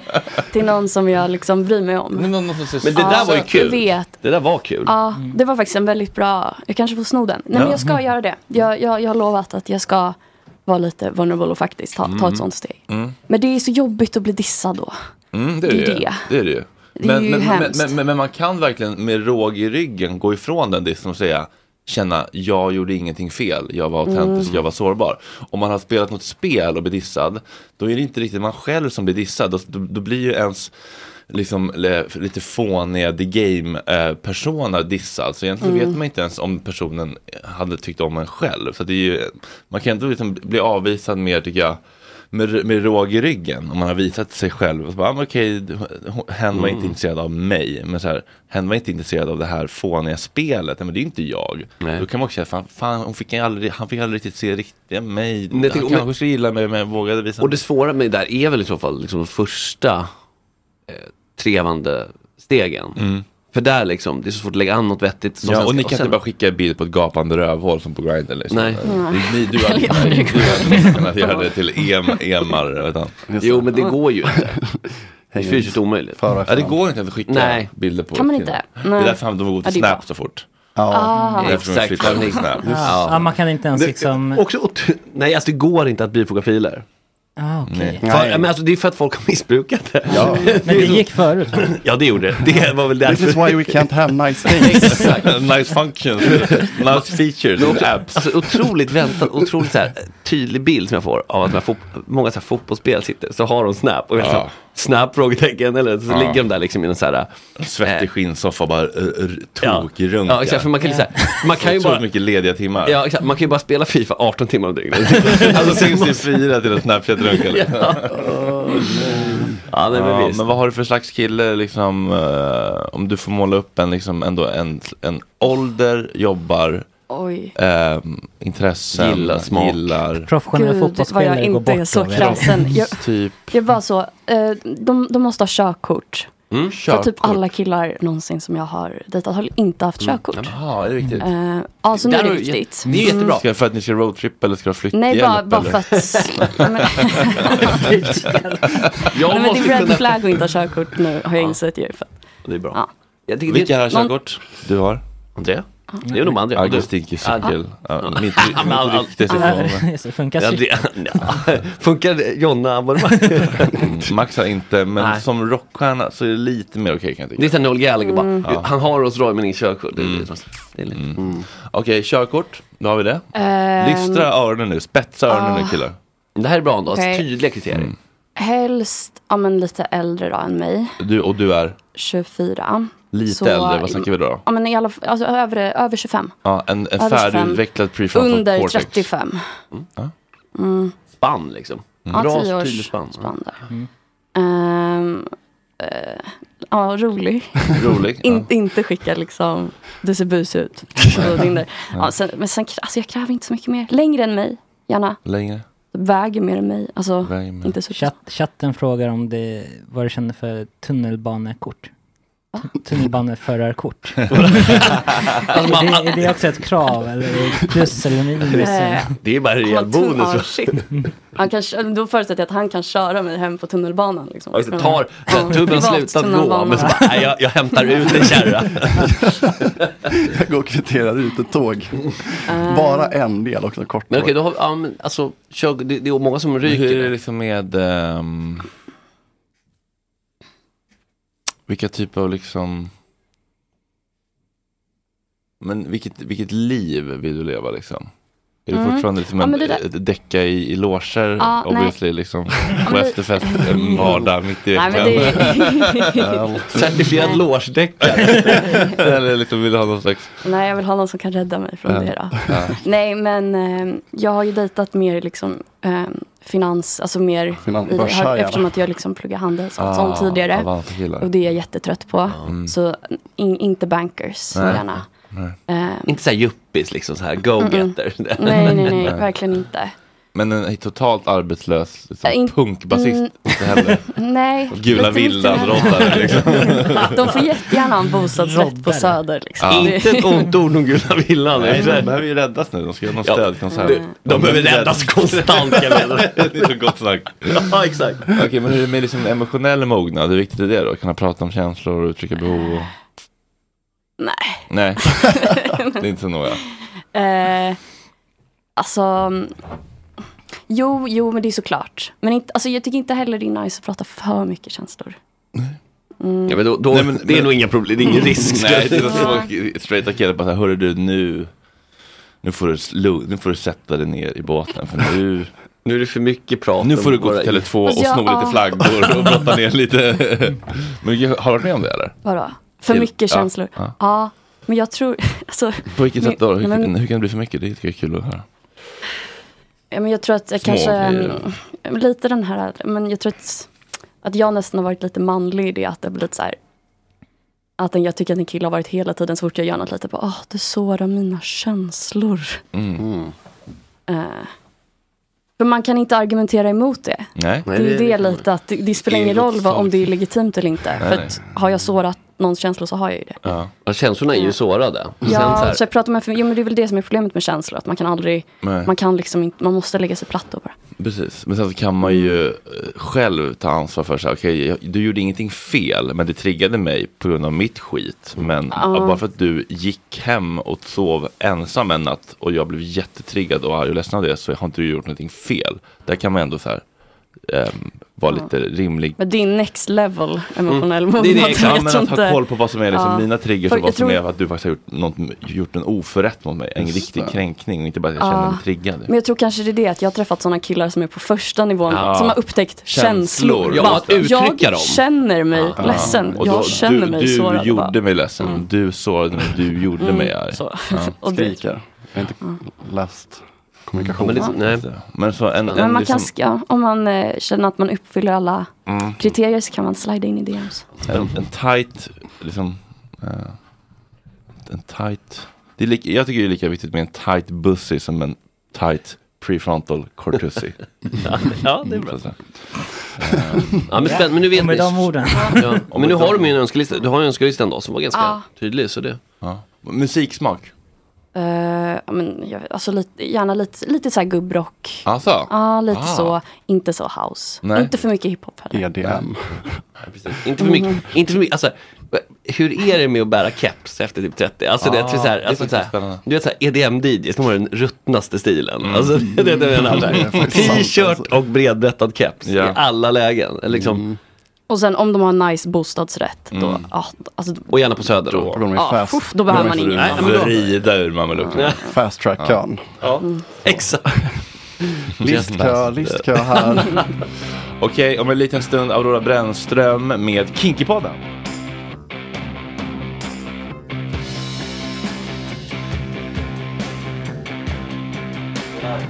till någon som jag liksom bryr mig om. Men det där var ju Jag kul. vet. Det där var kul. Ja, det var faktiskt en väldigt bra, jag kanske får sno den. Nej men jag ska göra det. Jag, jag, jag har lovat att jag ska vara lite vulnerable och faktiskt ta, ta ett sånt steg. Mm. Men det är så jobbigt att bli dissad då. Mm, det är Det är det. det. det, är det ju. Det är Men, ju men, men, men man kan verkligen med råg i ryggen gå ifrån den dissen och säga känna jag gjorde ingenting fel, jag var autentisk, Mm. jag var sårbar. Om man har spelat något spel och blir dissad, då är det inte riktigt man själv som blir dissad. Då, då, blir ju ens liksom lite fåniga the game eh, dissad. Så egentligen Mm. vet man inte ens om personen hade tyckt om en själv. Så det är ju, man kan inte liksom bli avvisad mer tycker jag med, med råg i ryggen om man har visat sig själv. Och så bara, ah, men okej, hon- hen var inte intresserad av mig. Men så här, hen var inte intresserad av det här fåniga spelet. Nej, Men det är inte jag. Nej. Då kan man också säga, fan, fan hon fick aldrig, han fick aldrig riktigt se riktiga mig. Nej, han kanske skulle gilla mig men jag vågade visa Och det svåra med det där är väl i så fall liksom de första eh, trevande stegen. För där liksom, det är så svårt att lägga an något vettigt. som Ja, och ni kan sen- inte bara skicka en bild på ett gapande rövhål som på Grindr liksom. Nej. Det- Ni, du hade kunnat göra det till em, emar. Jo men det går ju inte. Det är fysiskt omöjligt. Och Ja, det går inte att skicka Nej. bilder på Kan man inte? Det är därför han- de går till det är Snap så fort. Ja. Ah, Exakt. Snap. Ja, man kan inte ens Det- liksom... Också, ot- nej alltså det går inte att bifoga filer. Ah, okej. För, men alltså, det är för att folk har missbrukat det. Ja. Men det gick förut. Ja det gjorde det. Det var väl This is därför. why we can't have nice things. nice functions, nice features and apps. alltså otroligt väntat, otroligt så här, tydlig bild som jag får av att här fot- många så här fotbollsspel sitter, så har de Snap och jag Ja. Snap frågetecken eller så ligger de där liksom i en så här Svettig Eh. skinnsoffa bara Ja. tokrunkar. Ja exakt, för man kan ju så här, man kan ju bara mycket lediga timmar. Ja exakt, man kan ju bara spela Fifa 18 timmar om dygnet. Alltså 4 till en Snapchat-runkare. ja. ja nej men Ja, visst. men vad har du för slags kille liksom, eh, om du får måla upp en, liksom, ändå en, en ålder, jobbar, oj. eh, intressen, Gillar, smak. gillar Professionella Gud, vad fotbollsspelare jag går inte är bort så kräsen. Jag, typ jag bara så, eh, de, de måste ha körkort. Mm. För typ alla killar någonsin som jag har dejtat har inte haft körkort. Jaha, är det viktigt? Eh, ja, så nu är det viktigt. Det är jättebra. Ska, för att ni ska roadtrippa eller ska du flytthjälp? Nej, bara, bara för att... Jag nej, men det måste är red kunna... flag att inte ha körkort nu, har jag insett ju. För. Det är bra. Ja. Jag Vilka det... har körkort? Du har? André? Det är nog rykte sig Så funkar. Funkar Jonna abonnemang? Mm, Max har inte, men Nej. som rockstjärna så är det lite mer okej kan jag Det är tycka. såhär Noel Gallagher bara, Mm. Han har Rolls Royce men ingen körkort. Det är lite. Mm. Okej, körkort, då har vi det. Ehm, Lystra öronen nu, spetsa öronen nu killar. Det här är bra ändå, Okej. tydliga kriterier. Mm. Helst ja, men lite äldre då än mig, Du, och du är 24. lite Så, äldre, vad snackar vi då? Ja, men i alla alltså över, över 25. Ja, en, en Över 25. färdigutvecklad prefrontal Under cortex. 35. Spann liksom. Ja, Bra 10 års tydlig spann. spann där. Ehm, eh, ja, rolig. Rolig. In, Inte skicka liksom, du ser bus ut. Ja, sen, men sen, alltså jag kräver inte så mycket mer. Längre än mig, gärna. Ja, längre. Väger mer än mig. Alltså, inte så Chatt, chatten frågar om det, vad du känner för tunnelbanekort. Tunnelbaneförarkort? är, det, är det också ett krav eller plus eller minus? Eh, Det är bara en rejäl bonus. shit. Han kan, då förutsätter jag att han kan köra mig hem på tunnelbanan. Liksom. Det, tar, Ja, privat slutat gå, men så bara, nej, jag, jag hämtar ut en kärra. Jag går och kvitterar ut ett tåg. Eh. Bara en del också, kort Men okej, då har men, alltså, kör, det, det är många som ryker. Hur är det liksom med ehm, vilka typer av liksom men vilket, vilket liv vill du leva liksom? Är det Mm. fortfarande liksom Ja, en, det där- däcka i, i loger Ja, nej. obviously liksom på efterfest en vardag mitt i Nej, veckan? Certifierad logedäckare. Eller liksom vill du ha någon slags Nej, jag vill ha någon som kan rädda mig från Ja. det då. Ja. Nej, men eh, jag har ju dejtat mer liksom eh, finans, alltså mer Finans- i, har, eftersom att jag liksom pluggar handel och Ah, sånt tidigare. Och det är jag jättetrött på. Mm. Så in, inte bankers Nej. gärna. Nej. Eh, Inte såhär yuppis liksom, så här go-getter. nej, nej, nej, Nej. verkligen inte. Men en totalt arbetslös liksom, Äh, in- punkbasist mm. inte heller. Nej. Gula lite mycket villan, mer. roddare liksom. De får jättegärna ha en bostadsrätt på Roddare. Söder. Liksom. Ja. Inte ett ont ord om gula villan. Nej, Det är de så behöver ju räddas nu, de ska göra någon Ja, stödkonsert. de- de behöver räddas konstant, jag menar. det är så gott snack. Ja, exakt. Okej, men hur är det med liksom emotionell mognad? Hur viktigt är det då? Kunna prata om känslor och uttrycka behov? Och... Nej. Nej, det är inte så noga. Eh, alltså, mm, jo, jo, men det är såklart. Men inte, alltså, jag tycker inte heller det är nice att prata för mycket känslor. Mm. Ja, men då, då, Nej, men- det är men- nog inga problem, det är ingen risk. Nej, det är så straighta killar bara så här, hörru du nu, nu får du, slu- nu får du sätta dig ner i båten för nu, Nu är det för mycket prat. nu får du gå till Tele2 och Alltså, sno lite ja. flaggor och brotta ner lite. Men har du varit med om det eller? Vadå? För mycket ja, känslor? ja. Ja. men jag tror, alltså, På vilket sätt då? Hur, men- hur kan det bli för mycket? Det tycker jag är kul att höra. ja, men jag tror att jag Små kanske, grejer. mm, lite den här, men jag tror att, att jag nästan har varit lite manlig i det, att det har blivit så här, att en- jag tycker att en kille har varit hela tiden så fort jag gör något lite på, åh, du sårar mina känslor. Mm. Eh, för man kan inte argumentera emot det. Nej. Det är ju det lite att det, det spelar ingen roll vad, om det är legitimt eller inte. Nej, för att har jag sårat någons känslor så har jag ju det. Ja. Känslorna är ju sårade. Sen Ja, så här, så jag pratar med, jo, men det är väl det som är problemet med känslor. Att man kan aldrig, Nej. man kan liksom inte, man måste lägga sig platt då bara. Precis, men sen så kan man ju eh, själv ta ansvar för sig. Okej, jag- du gjorde ingenting fel, men det triggade mig på grund av mitt skit. Men Ja. bara för att du gick hem och sov ensam en natt och jag blev jättetriggad och arg och ledsen av det så har inte du gjort någonting fel. Där kan man ändå så här ehm, vara lite rimlig. Men det är next level emotionell Mm. mognad. Det är det, exakt. Ja, men att ha koll på vad som är liksom Ja. mina triggers och vad som tror- är att du faktiskt har gjort, något, gjort en oförrätt mot mig. En Just riktig det. kränkning och inte bara att jag känner Ja. mig triggad. Men jag tror kanske det är det att jag har träffat sådana killar som är på första nivån. Ja. Som har upptäckt Känslor. känslor. Bara, jag dem. känner mig Ja. ledsen. Och jag då- känner du, mig du sårad. gjorde Bara, mig ledsen, Mm. du sårade mig, du gjorde mig arg. så. Ja. Skriker. Jag har inte läst kommunikation. men liksom, nej. Men så en, en men man liksom, kan, ska, om man eh, känner att man uppfyller alla Mm. kriterier så kan man slida in i DMs. En, en tight, liksom, eh, en tight, det är lika, jag tycker det är lika viktigt med en tight bussy som en tight prefrontal cortussy. ja, det är bra. Säga. Ja, men, spänn, men nu vet Och med ni. de orden. Ja. Men nu har de ju en önskelista. Du har ju en önskelista ändå som var ganska Ja. tydlig. Så det. ja. Musiksmak, Uh, men, jag, alltså lite, gärna lite, lite så här gubbrock. alltså? Ja, lite Ah. så. Inte så house. Nej. Inte för mycket hiphop heller. EDM. Inte för mycket. Inte för mycket. Alltså, hur är det med att bära keps efter typ 30? Alltså, det, är så här, det är alltså, faktiskt så här, du vet såhär EDM-DJs, de har den ruttnaste stilen. Mm. Alltså, det är det jag menar. Det T-shirt alltså. och bredbrättad keps Ja. i alla lägen. Liksom, Mm. Och sen om de har en nice bostadsrätt. Då, Mm. ja, alltså, Och gärna på Söder. Då Då. ja, fast, uff, då behöver man ingen. Nej, men då- Rida ur mamelucken. fast track-kön. Ja, exakt. Listkö, listkö här. Okej, om en liten stund Aurora Brännström med Kinkypodden.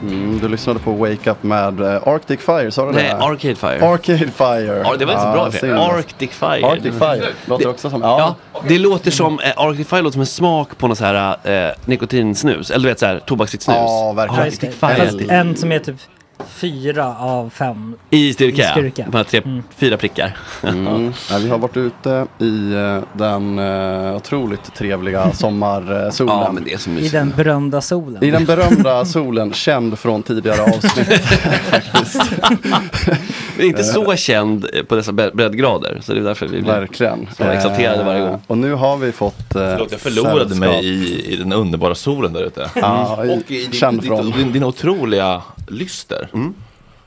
Mm, du lyssnade på Wake Up med eh, Arctic Fire, sa du Nej, det? Arcade Fire. Arcade Fire. Ja, det var inte så bra. synd. Arctic Fire. Arctic Fire. Låter också som, Ja, ja. det låter som, eh, Arctic Fire låter som en smak på något så här eh, nikotinsnus, eller du vet så här tobaksfritt snus. Ja, verkligen. Arctic Fire. Fast en som är typ fyra av fem. I styrka, I styrka. ja. Bara tre, fyra prickar. Mm. Ja, vi har varit ute i eh, den eh, otroligt trevliga sommarsolen. Ja, men det är så I den berömda solen. I den berömda solen, känd från tidigare avsnitt. Men inte så känd eh, på dessa bre- breddgrader. Så det är därför vi blir Verkligen. så exalterade varje Eh, gång. Och nu har vi fått eh, Förlåt, jag förlorade sällskap. mig i, i den underbara solen där ute. Ja, i- och i din, din, din, din otroliga lyster.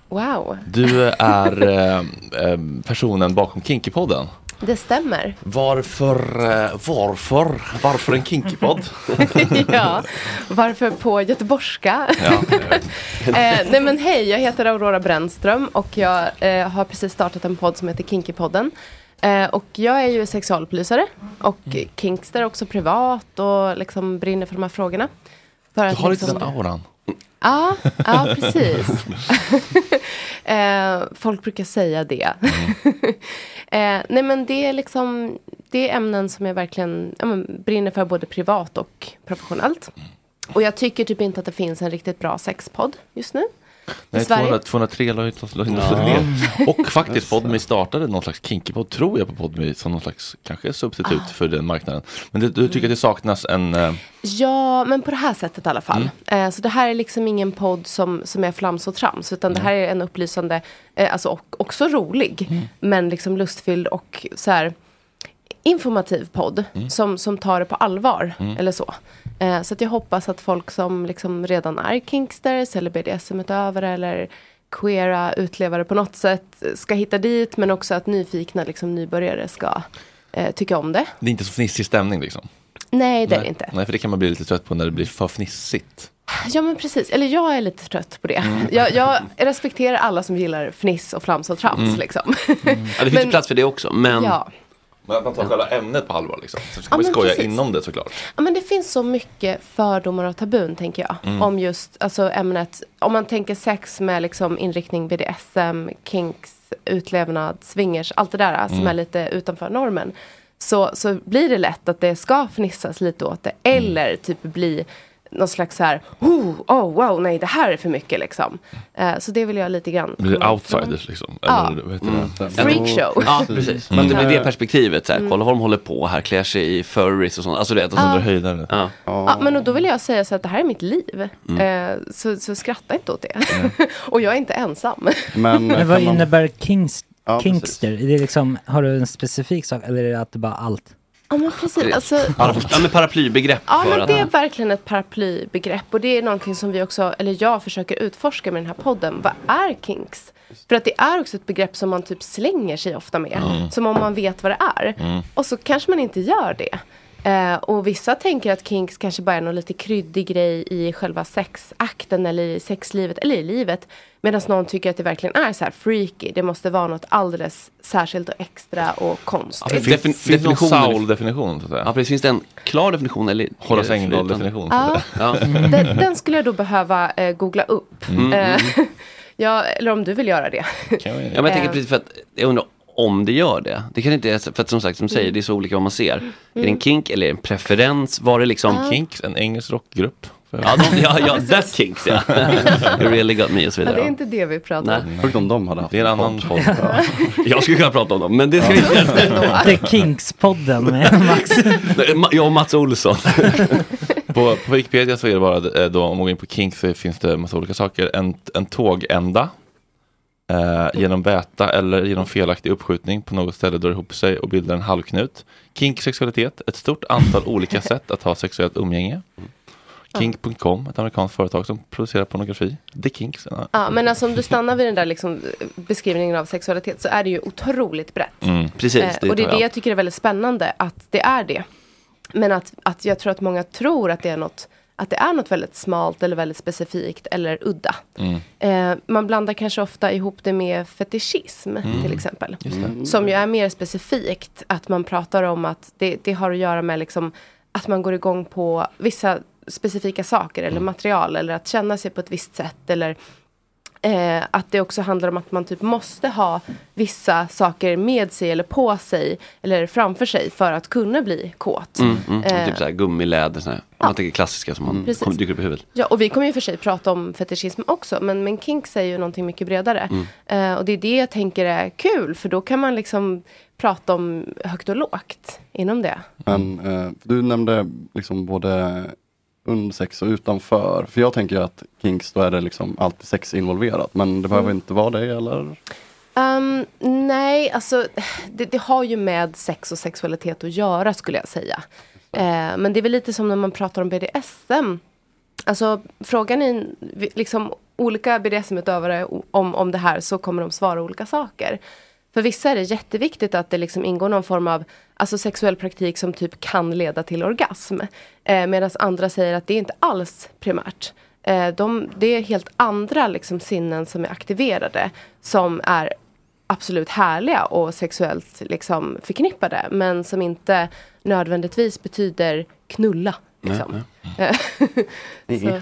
Wow, Du är eh, eh, personen bakom Kinkypodden. det stämmer. Varför, eh, varför, varför en Kinkypodd? ja, varför på göteborgska? Ja, eh, nej men hej, jag heter Aurora Brännström och jag eh, har precis startat en podd som heter Kinkypodden. Eh, och jag är ju sexualupplysare och kinkster också privat och liksom brinner för de här frågorna. För Du har lite liksom- den auran. Ja, ja precis. eh, folk brukar säga det. eh, nej men det är liksom, det är ämnen som jag verkligen ja, men, brinner för både privat och professionellt. Och jag tycker typ inte att det finns en riktigt bra sexpodd just nu. Nej, Sverige. 200, 203 la ner. Och faktiskt Podme startade någon slags Kinkypodd, tror jag på Podme, som någon slags kanske substitut Ah. för den marknaden. Men det, du tycker att det saknas en... Eh, Ja, men på det här sättet i alla fall. Mm. Eh, så det här är liksom ingen podd som, som är flams och trams. Utan det här är en upplysande, eh, alltså och, också rolig. Mm. Men liksom lustfylld och så här informativ podd. Som, som tar det på allvar. Mm. Eller så. Eh, så att jag hoppas att folk som liksom redan är kinksters eller BDSM-utövare eller queera utlevare på något sätt ska hitta dit. Men också att nyfikna liksom, nybörjare ska eh, tycka om det. det är inte så fnissig stämning liksom. Nej, det är det inte. Nej, för det kan man bli lite trött på när det blir för fnissigt. Ja men precis, eller jag är lite trött på det. Mm. Jag, jag respekterar alla som gillar fniss och flams och trams Mm. liksom. Ja, det finns Men- plats för det också. Men Ja. Men att man tar själva ämnet på allvar liksom. Så ska Ja, man skoja precis. inom det såklart. ja men det finns så mycket fördomar och tabun tänker jag. Mm. Om just alltså, ämnet, om man tänker sex med liksom inriktning BDSM, kinks, utlevnad, swingers, allt det där som Mm. är lite utanför normen. Så, så blir det lätt att det ska fnissas lite åt det. Mm. Eller typ bli någon slags så här, oh, oh wow, nej det här är för mycket liksom. Eh, så det vill jag lite grann. Blir outsiders liksom? Ja. Eller, vad heter Mm. det? Freakshow. Ja, precis. Mm. Men det blir det perspektivet. Så här, Kolla vad de håller på här, klär sig i furries och sånt. Alltså det, och Ja. höjdare. Ja. Ja, men och då vill jag säga så att det här är mitt liv. Mm. Eh, så, så skratta inte åt det. och jag är inte ensam. Men, Men vad innebär kings, Ja, kinkster? Är det liksom, har du en specifik sak eller är det att det bara allt? Ja men precis. Alltså, Ja, men paraplybegrepp Ja men det är verkligen ett paraplybegrepp och det är någonting som vi också, eller jag försöker utforska med den här podden. Vad är kinks? För att det är också ett begrepp som man typ slänger sig ofta med. Mm. Som om man vet vad det är. Mm. Och så kanske man inte gör det. Eh, och vissa tänker att kinks kanske bara är någon lite kryddig grej i själva sexakten eller i sexlivet eller i livet. Medan någon tycker att det verkligen är så här freaky. Det måste vara något alldeles särskilt och extra och konstigt. Ja, defin- finns definitionen- Saul-definition så att säga? Ja, precis. Finns det en klar definition? Eller Horace Engdahl-definition, Ja. Ja. Den, den skulle jag då behöva eh, googla upp. Mm. Eh, ja, eller om du vill göra det. Ja, men jag tänker Eh, precis för att jag undrar om det gör det. Det kan inte, för att som sagt, som säger, det är så olika vad man ser. Är det en Mm. kink eller en preferens? Var det liksom... Ja. Kinks, en engelsk rockgrupp. Ja, de, ja, ja, that kinks ja. you really got me och så Ja, det är vidare. inte det vi pratar om. Nej. om de hade haft Det är en annan podd. Jag skulle kunna prata om dem, men det ska vi inte göra. The Kings-podden med Max. Jag och Mats Olsson. På, på Wikipedia så är det bara, eh, då, om man går in på Kink så finns det massa olika saker. En, en tågända. Eh, genom väta eller genom felaktig uppskjutning på något ställe drar ihop sig och bildar en halvknut. Kink sexualitet, ett stort antal olika sätt att ha sexuellt umgänge. Kink.com, ett amerikanskt företag som producerar pornografi. The Kinks. Ja. Men alltså om du stannar vid den där liksom, beskrivningen av sexualitet så är det ju otroligt brett. Mm. Precis, Eh, det och det är det jag. jag tycker är väldigt spännande, att det är det. Men att, att jag tror att många tror att det är något att det är något väldigt smalt eller väldigt specifikt eller udda. Mm. Eh, man blandar kanske ofta ihop det med fetischism Mm. till exempel. Det. Som ju är mer specifikt. Att man pratar om att det, det har att göra med liksom, att man går igång på vissa specifika saker eller material. Eller att känna sig på ett visst sätt. Eller Eh, att det också handlar om att man typ måste ha vissa saker med sig eller på sig eller framför sig för att kunna bli kåt. Mm, mm. Eh, Typ såhär gummiläder, såhär. om man tänker klassiska som man Precis. kom, dyker upp i huvudet. Ja, och vi kommer ju för sig prata om fetischism också, men, men kinks är ju någonting mycket bredare. Mm. Eh, och det är det jag tänker är kul, för då kan man liksom prata om högt och lågt inom det. Men eh, du nämnde liksom både under sex och utanför. För jag tänker att kinks, då är det liksom alltid sex involverat. Men det behöver Mm. inte vara det eller? Um, nej, alltså det, det har ju med sex och sexualitet att göra skulle jag säga. Eh, men det är väl lite som när man pratar om BDSM. Alltså frågan är liksom olika BDSM-utövare om, om det här så kommer de svara olika saker. För vissa är det jätteviktigt att det liksom ingår någon form av alltså sexuell praktik som typ kan leda till orgasm. Eh, Medan andra säger att det är inte alls primärt. Eh, de, det är helt andra liksom, sinnen som är aktiverade som är absolut härliga och sexuellt liksom, förknippade men som inte nödvändigtvis betyder knulla. Liksom. Eh, så-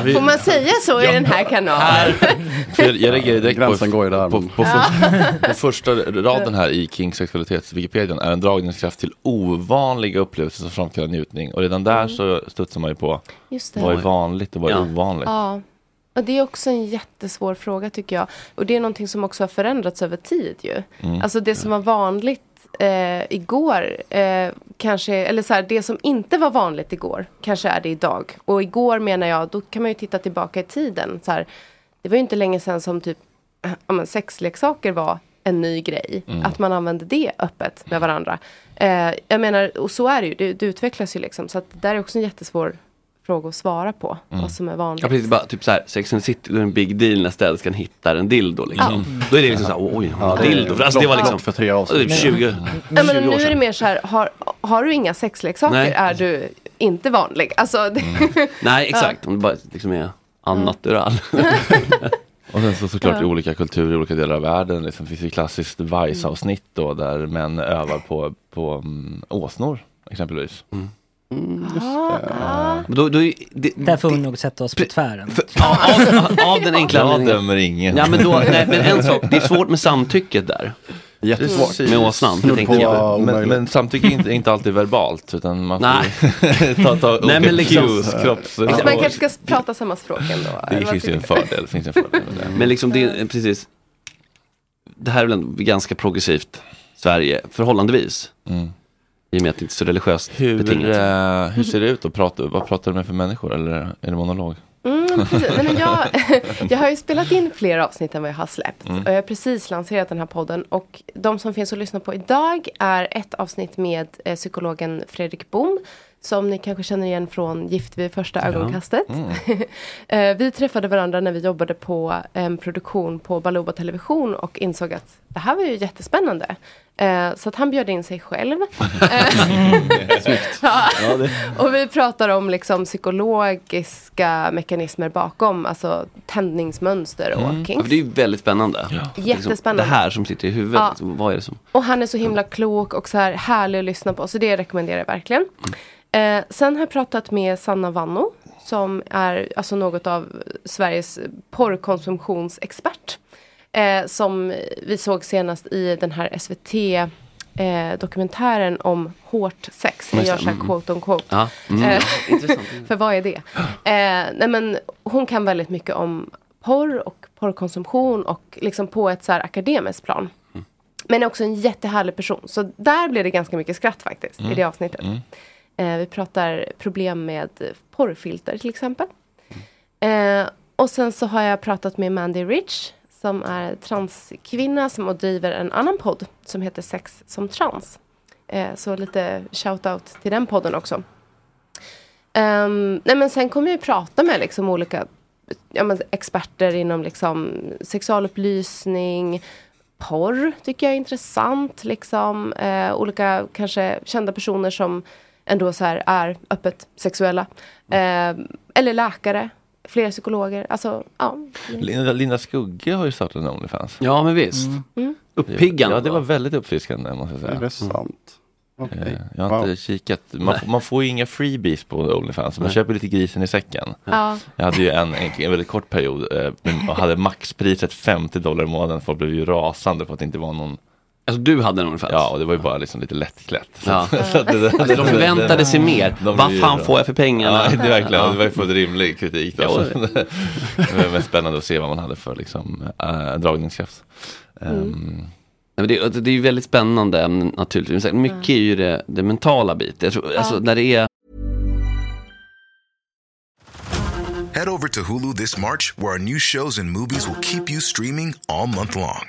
Får man säga så i den här kanalen? Jag, jag reagerade direkt Gränsen på, går där. på, på, för, på första raden här i Kings sexualitetswikipedian är en dragningskraft till ovanliga upplevelser som framkallar njutning. Och redan där så studsar man ju på Just det. vad är vanligt och vad är Ja. ovanligt. Ja. Och det är också en jättesvår fråga tycker jag. Och det är någonting som också har förändrats över tid ju. Mm. Alltså det som var vanligt eh, igår, eh, kanske, eller så här, det som inte var vanligt igår, kanske är det idag. Och igår menar jag, då kan man ju titta tillbaka i tiden. Så här, det var ju inte länge sedan som typ ja, men sexleksaker var en ny grej. Mm. Att man använde det öppet med varandra. Eh, jag menar, och så är det ju, det, det utvecklas ju liksom. Så att det där är också en jättesvår fråga att svara på. Mm. Vad som är vanligt. Ja precis, bara typ såhär, Sex and the City, då är det en big deal när städerskan hittar en dildo liksom. Då är det liksom såhär, oj, Ja, det dildo. För alltså det var liksom, för tre det avsnitt. typ 20, Ja, men 20 nu år är det sedan. mer så här, har, har du inga sexleksaker Nej. är du inte vanlig. Alltså, det, Nej exakt, om det bara liksom är annatural. Och sen så såklart Ja. i olika kulturer i olika delar av världen. Liksom, finns det klassiskt Vice-avsnitt då där män övar på, på um, åsnor exempelvis. Mm, Men då, då, är det, Där får vi nog sätta oss på tvären. för, av, av, av den enkla Jag dömer ingen. Ja men då, nej, men en sak, det är svårt med samtycket där. Jättesvårt. Precis. Med åsnan, på jag. Men, men samtycke är inte, inte alltid verbalt utan man får ta, ta Nej, men liksom- cues, kropps... man kanske ska prata samma språk ändå. Det finns ju en fördel. Finns en fördel med det. Men liksom det är precis Det här är väl ganska progressivt Sverige, förhållandevis. Mm. I och med att det inte är så religiöst Hur, betingat. eh, hur ser det ut? Och prata, vad pratar du med för människor? Eller är det monolog? Mm, precis. Nej, men jag, jag har ju spelat in fler avsnitt än vad jag har släppt. Mm. Och jag har precis lanserat den här podden. Och de som finns att lyssna på idag är ett avsnitt med eh, psykologen Fredrik Bom. Som ni kanske känner igen från Gift vid första ögonkastet. Eh, vi träffade varandra när vi jobbade på en produktion på Baluba Television och insåg att det här var ju jättespännande. Eh, så att han bjöd in sig själv. Ja. Och vi pratar om liksom psykologiska mekanismer bakom, alltså tändningsmönster och Ja, kinks. för det är ju väldigt spännande. Jättespännande. det här som sitter i huvudet, Ja. liksom, vad är det som... Och han är så himla klok och så här härlig att lyssna på. Så det rekommenderar jag verkligen. Eh, sen har jag pratat med Sanna Vanno. Som är alltså något av Sveriges porrkonsumtionsexpert. Eh, som vi såg senast i den här SVT eh, dokumentären om hårt sex. Jag gör så här quote on quote. Ja. Mm. Eh. För vad är det? Eh, nej men, hon kan väldigt mycket om porr och porrkonsumtion och liksom på ett så här akademiskt plan. Men är också en jättehärlig person. Så där blev det ganska mycket skratt faktiskt i det avsnittet. Eh, vi pratar problem med porrfilter till exempel. Eh, och sen så har jag pratat med Mandy Rich som är transkvinna som och driver en annan podd som heter Sex som trans. Eh, så lite shout-out till den podden också. Um, nej men sen kommer jag prata med liksom olika ja, men experter inom liksom sexualupplysning, porr tycker jag är intressant. Liksom, eh, olika kanske kända personer som ändå så här är öppet sexuella. Eh, eller läkare, flera psykologer. Alltså, ja. Linda, Linda Skugge har ju startat en Onlyfans. Ja men visst. Mm. Uppiggande. Ja, det var väldigt uppfriskande måste jag Är det säga. sant? Okej. Jag har inte Wow. kikat. Man, får- man får ju inga freebies på Onlyfans. Man Nej. köper lite grisen i säcken. Ja. Jag hade ju en, en, en väldigt kort period eh, och hade maxpriset 50 dollar i månaden. Folk blev ju rasande för att det inte var någon Alltså du hade en Onlyfans? Ja, och det var ju bara liksom lite lättklätt. Ja. så att det- Alltså, de förväntade sig mer. De Vad ju fan får jag för pengarna? Ja, det är verkligen. Ja. Det var ju fullt rimlig kritik. Då. Ja. Så det var mest spännande att se vad man hade för liksom, äh, dragningskraft. Ehm, Nej, men det, det är ju väldigt spännande naturligtvis. Men Mycket är ju det, det mentala biten. Jag tror, alltså, när det är Head over to Hulu this March, where our new shows and movies will keep you streaming all month long.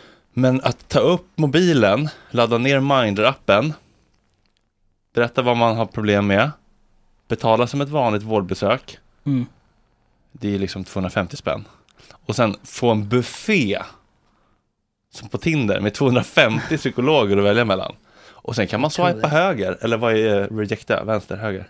Men att ta upp mobilen, ladda ner Mindler-appen, berätta vad man har problem med, betala som ett vanligt vårdbesök, Mm. det är liksom 250 spänn. Och sen få en buffé som på Tinder med 250 psykologer att välja mellan. Och sen kan man swipa höger, eller vad är rejecta? Vänster, höger?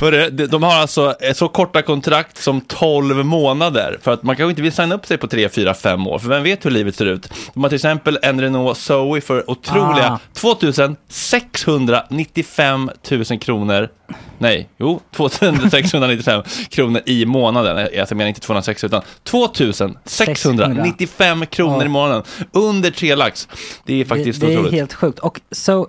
Hörru, de- de har alltså eh, så korta kontrakt som 12 månader. För att man kanske inte vill signa upp sig på 3, 4, 5 år. För vem vet hur livet ser ut? De har till exempel en Renault Zoe för otroliga Ah. 2695 000 kronor. Nej, jo, 2695 kronor i månaden. Eh, Jag menar inte 260 utan 2695 kronor i månaden. Under tre lax. Det är faktiskt det, det är otroligt. helt sjukt. Och så,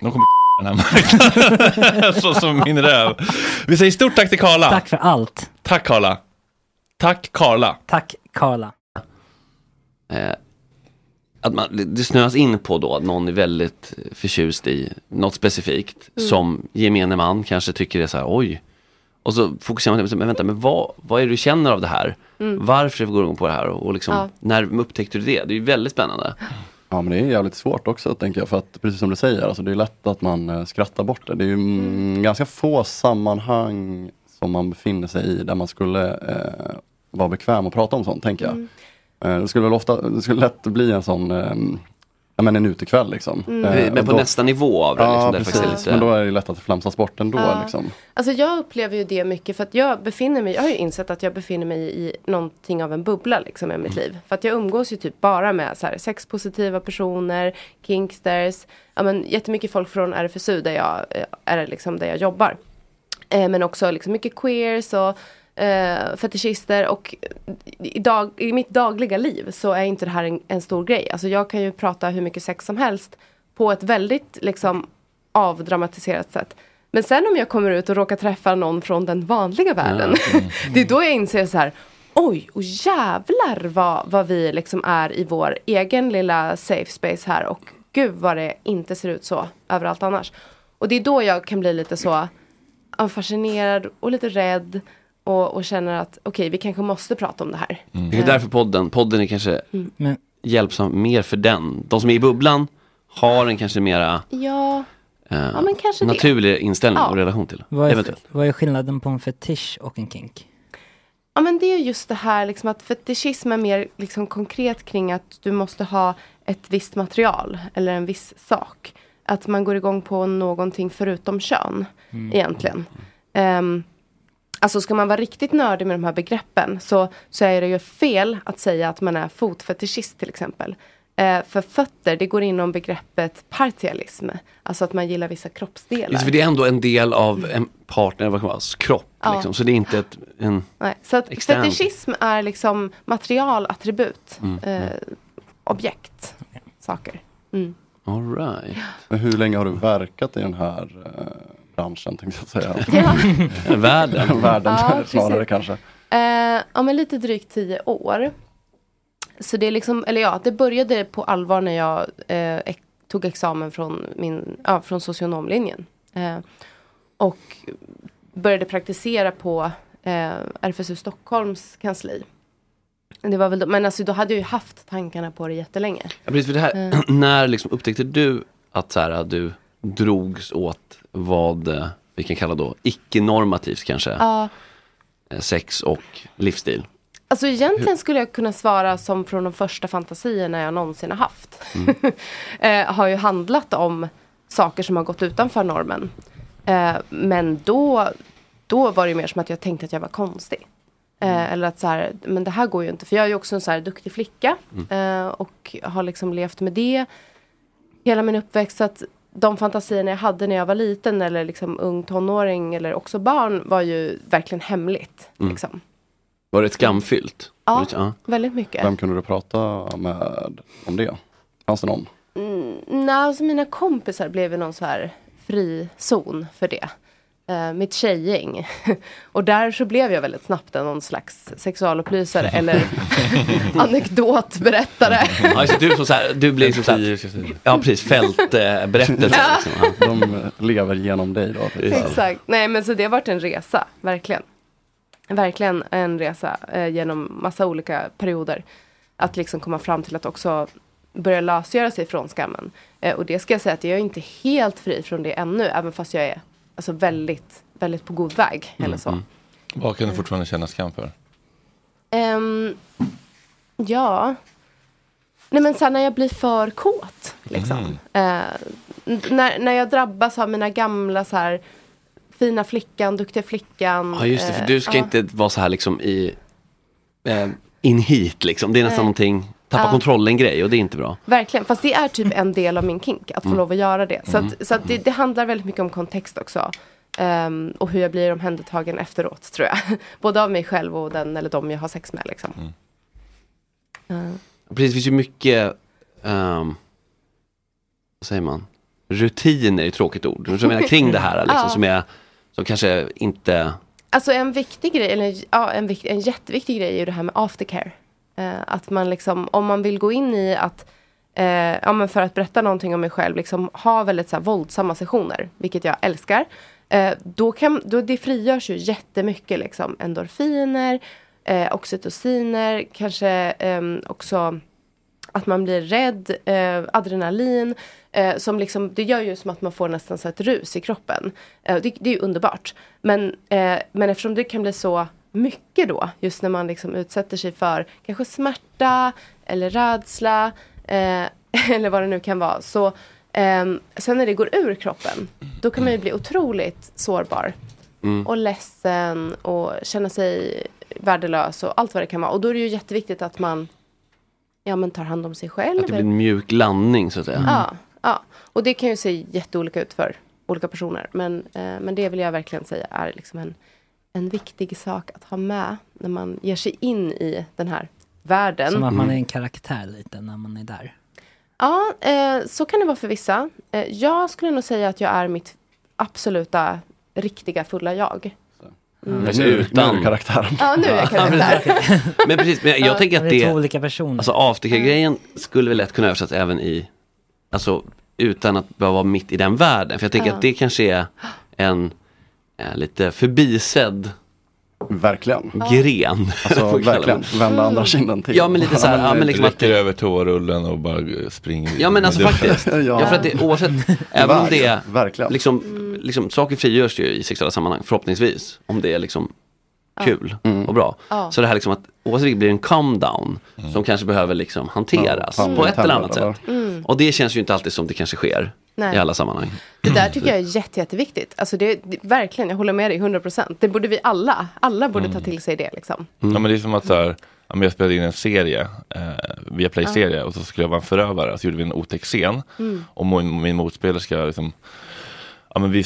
de kommer den här marknaden. Så som min röv. Vi säger stort tack till Karla. Tack för allt. Tack Karla. Tack Karla. Tack Karla. Eh, att man, det snöas in på då att någon är väldigt förtjust i något specifikt Mm. som gemene man kanske tycker är så här oj. Och så fokuserar man på, men vänta, men vad, vad är det du känner av det här? Mm. Varför går du på det här? Och, och liksom, Ja. när upptäckte du det? Det är ju väldigt spännande. Ja men det är jävligt svårt också tänker jag för att precis som du säger, alltså, det är lätt att man eh, skrattar bort det. Det är ju mm, ganska få sammanhang som man befinner sig i där man skulle eh, vara bekväm att prata om sånt tänker jag. Mm. Eh, det skulle väl ofta, det skulle lätt bli en sån eh, Ja men en utekväll liksom. Mm. Eh, Men på då- nästa nivå av det. Ja liksom, det precis, är men lite... då är det lätt att det flamsas bort ändå Ja. liksom. Alltså jag upplever ju det mycket för att jag befinner mig, jag har ju insett att jag befinner mig i någonting av en bubbla liksom i mitt liv. För att jag umgås ju typ bara med så här, sexpositiva personer, kinksters, ja men jättemycket folk från RFSU där jag eh, är liksom där jag jobbar. Eh, men också liksom mycket queers och eh, fetischister och i, dag, i mitt dagliga liv så är inte det här en, en stor grej. Alltså jag kan ju prata hur mycket sex som helst på ett väldigt liksom avdramatiserat sätt. Men sen om jag kommer ut och råkar träffa någon från den vanliga världen. det är då jag inser så här. Oj, och jävlar vad, vad vi liksom är i vår egen lilla safe space här. Och gud vad det inte ser ut så överallt annars. Och det är då jag kan bli lite så fascinerad och lite rädd. Och, och känner att okej, vi kanske måste prata om det här. Det är därför podden, podden är kanske Mm. Hjälpsam mer för den. De som är i bubblan har en kanske mera Ja, eh, Ja, men kanske det. naturlig inställning Ja. och relation till. Vad är, Eventuellt. vad är skillnaden på en fetisch och en kink? Ja men det är just det här liksom att fetischism är mer liksom konkret kring att du måste ha ett visst material eller en viss sak. Att man går igång på någonting förutom kön egentligen. Um, alltså ska man vara riktigt nördig med de här begreppen så, så är det ju fel att säga att man är fotfetischist till exempel. Eh, för fötter, det går inom begreppet partialism. Alltså att man gillar vissa kroppsdelar. Just för det är ändå en del av en partner, vad kan man säga, kropp. Ja. Liksom. Så det är inte ett, en... Nej, så att Extern. fetischism är liksom materialattribut. Mm, Eh, objekt. Saker. Mm. All right. Men hur länge har du verkat i den här eh, branschen tänkte jag säga? Ja. Världen. Världen Ja, snarare precis. kanske. Eh, ja men lite drygt tio år. Så det är liksom, eller ja, det började på allvar när jag eh, ex- tog examen från, min, ja, från socionomlinjen. Eh, och började praktisera på eh, RFSU Stockholms kansli. Det var väl då, men alltså då hade jag ju haft tankarna på det jättelänge. Ja, precis, för det här, Eh. när liksom upptäckte du att så här, att du drogs åt vad vi kan kalla då icke-normativt kanske, Ja, eh, sex och livsstil? Alltså egentligen skulle jag kunna svara som från de första fantasierna jag någonsin har haft. eh, har ju handlat om saker som har gått utanför normen. Eh, men då, då var det mer som att jag tänkte att jag var konstig. Eh, eller att så här, men det här går ju inte. För jag är ju också en så här duktig flicka. Eh, och har liksom levt med det hela min uppväxt. Så att de fantasierna jag hade när jag var liten eller liksom ung tonåring eller också barn var ju verkligen hemligt. Mm. Liksom. Var det ett skamfyllt? Ja. Det- ja. Väldigt mycket. Vem kunde du prata med om det? Fanns det någon? Mm, nej, alltså mina kompisar blev ju någon så här frizon för det. Eh, mitt tjejgäng. och där så blev jag väldigt snabbt en någon slags sexualupplysare eller anekdotberättare. Ja, så du, som så här, du blir som så här, ja precis, fältberättelse. Ja. liksom, ja. De lever genom dig då? Exakt. Nej men så det har varit en resa, verkligen. Verkligen en resa eh, genom massa olika perioder. Att liksom komma fram till att också börja lösgöra sig från skammen. Eh, och det ska jag säga att jag är inte helt fri från det ännu. Även fast jag är alltså, väldigt, väldigt på god väg. Eller så. Vad kan du fortfarande känna skam för? Ehm, ja. Nej men sen när jag blir för kåt. Liksom. Eh, n- när, när jag drabbas av mina gamla så här fina flickan, duktiga flickan. Ja just det, för eh, du ska ja. inte vara så här liksom i eh, in hit liksom. Det är nästan Nej. någonting, tappa Ja. kontrollen grej och det är inte bra. Verkligen, fast det är typ en del av min kink, att få Mm. lov att göra det. Så, Mm. att, så att det, det handlar väldigt mycket om kontext också. Ehm, och hur jag blir omhändertagen efteråt, tror jag. Både av mig själv och den eller de jag har sex med. Liksom. Eh, Precis, det finns ju mycket, ehm, vad säger man, rutiner är ett tråkigt ord. Som menar kring det här liksom, Ja. som, är, som kanske inte, Alltså en viktig grej, eller ja, en, vikt, en jätteviktig grej är ju det här med aftercare. Eh, att man liksom, om man vill gå in i att, eh, ja men för att berätta någonting om mig själv, liksom ha väldigt så här, våldsamma sessioner, vilket jag älskar. Eh, då kan, då det frigörs ju jättemycket liksom, endorfiner, eh, oxytociner, kanske ehm, också att man blir rädd, eh, adrenalin. Eh, som liksom, det gör ju som att man får nästan så ett rus i kroppen. Eh, det, det är ju underbart. Men, eh, men eftersom det kan bli så mycket då, just när man liksom utsätter sig för kanske smärta eller rädsla eh, eller vad det nu kan vara. Så ehm, sen när det går ur kroppen, då kan man ju bli otroligt sårbar. Mm. Och ledsen och känna sig värdelös och allt vad det kan vara. Och då är det ju jätteviktigt att man ja, men tar hand om sig själv. Att det blir en mjuk landning så att säga. Ja, ja, och det kan ju se jätteolika ut för olika personer. Men, eh, men det vill jag verkligen säga är liksom en, en viktig sak att ha med när man ger sig in i den här världen. Som att man är en karaktär lite när man är där. Ja, eh, så kan det vara för vissa. Eh, jag skulle nog säga att jag är mitt absoluta riktiga fulla jag. Mm. Men Nu- utan... nu är karaktären. Ja, nu är jag karaktär. Men precis, men jag tänker att Det är två olika personer. Alltså aftercare-grejen skulle väl lätt kunna översättas även i, alltså utan att behöva vara mitt i den världen. För jag tänker Ja. att det kanske är en lite förbisedd Verkligen. gren. Alltså verkligen, vända andra kinden till. Ja men lite så här, ja, men liksom att, Räcker över toarullen och bara springer. ja men alltså faktiskt. Ja. Ja. för att det, oavsett, även om det är, Verkligen. liksom, liksom, saker frigörs ju i sexuella sammanhang förhoppningsvis. Om det är liksom kul och bra. Ja. Så det här liksom att oavsett vilket blir en calm down som kanske behöver liksom hanteras Ja, på ett eller annat sätt. Och det känns ju inte alltid som det kanske sker Nej. i alla sammanhang. Det där tycker jag är jätte, jätteviktigt. Alltså det, det, verkligen, jag håller med dig 100%. Det borde vi alla, alla borde ta till sig det liksom. Ja men det är som att så här, jag spelade in en serie, eh, via Play-serie och så skulle jag vara en förövare, så gjorde vi en otäck scen. Och min, min motspelerska liksom, ja men vi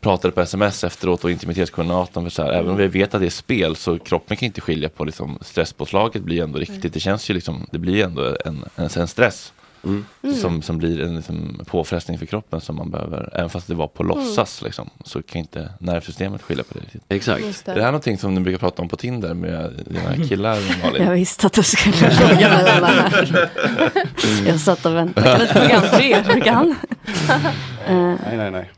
pratade på sms efteråt och intimitetskoordinatorn, för så här, även om vi vet att det är spel så kroppen kan inte skilja på liksom, stresspåslaget blir ändå riktigt, det känns ju liksom, det blir ändå en, en, en stress. Som, som blir en liksom, påfrestning för kroppen som man behöver, även fast det var på låtsas liksom, så kan inte nervsystemet skilja på det riktigt. Exakt. Just Är det. det här någonting som ni brukar prata om på Tinder med dina killar Malin? Jag visste att du skulle fråga mig det här. Jag satt och väntade. Kan inte fråga André? Han. Nej, nej, nej.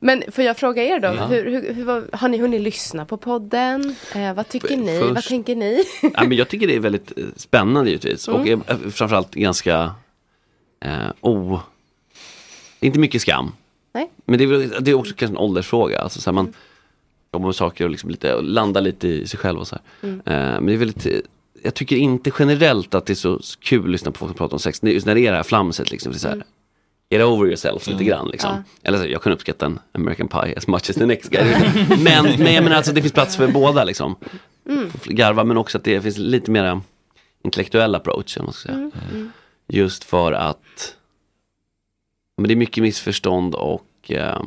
Men får jag fråga er då, Ja. hur, hur, hur, vad- har ni hunnit lyssna på podden? Eh, vad tycker ni? Först- Vad tänker ni? Ja, men jag tycker det är väldigt eh, spännande givetvis. Och Mm. eh, framförallt ganska eh, oh, det är inte mycket skam. Nej. Men det är, det är också kanske en åldersfråga. Alltså, så här, man jobbar med saker och liksom lite, och landar lite i sig själv och så. Mm. Eh, men det är väldigt, eh, jag tycker inte generellt att det är så kul att lyssna på folk som pratar om sex. Är Just när det är det här flamset liksom. Är så här, Mm. Get over yourself lite grann liksom. Ja. Eller så, jag kan uppskatta en American Pie as much as the next guy. men, men jag menar alltså det finns plats för båda liksom. Mm. Garva men också att det finns lite mer intellektuell approach. man ska säga. Mm. Mm. Just för att men det är mycket missförstånd och eh,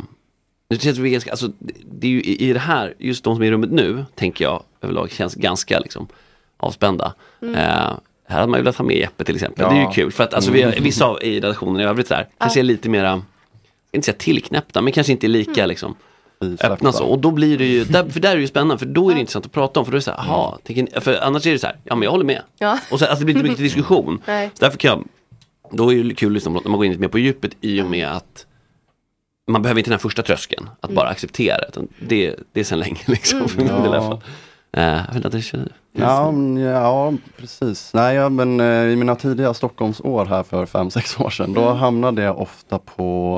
det känns vi ganska, alltså, det, är ju i, i det här, just de som är i rummet nu, tänker jag överlag känns ganska liksom avspända. Mm. Eh, här hade man ju velat ha med Jeppe till exempel. Det är Ja. ju kul för att alltså, vi, har- vissa av, i redaktionen i övrigt så här, kanske är lite mera, inte säga tillknäppta, men kanske inte lika Mm. liksom öppna så. Och då blir det ju, där, för där är det ju spännande, för då är det intressant att prata om. För då är det så här, aha, tänker ni, för annars är det så här, ja men jag håller med. Ja. Och så, alltså, det blir inte mycket diskussion. Nej. Så därför kan jag, då är det ju kul något när man går in lite mer på djupet i och med att man behöver inte den här första tröskeln, att bara acceptera det. utan Det, det är sen länge liksom, för min del i alla fall. Jag vet inte, det känns- Ja, ja, precis. Nej, ja, men eh, i mina tidiga Stockholmsår här för 5-6 år sedan, då hamnade jag ofta på...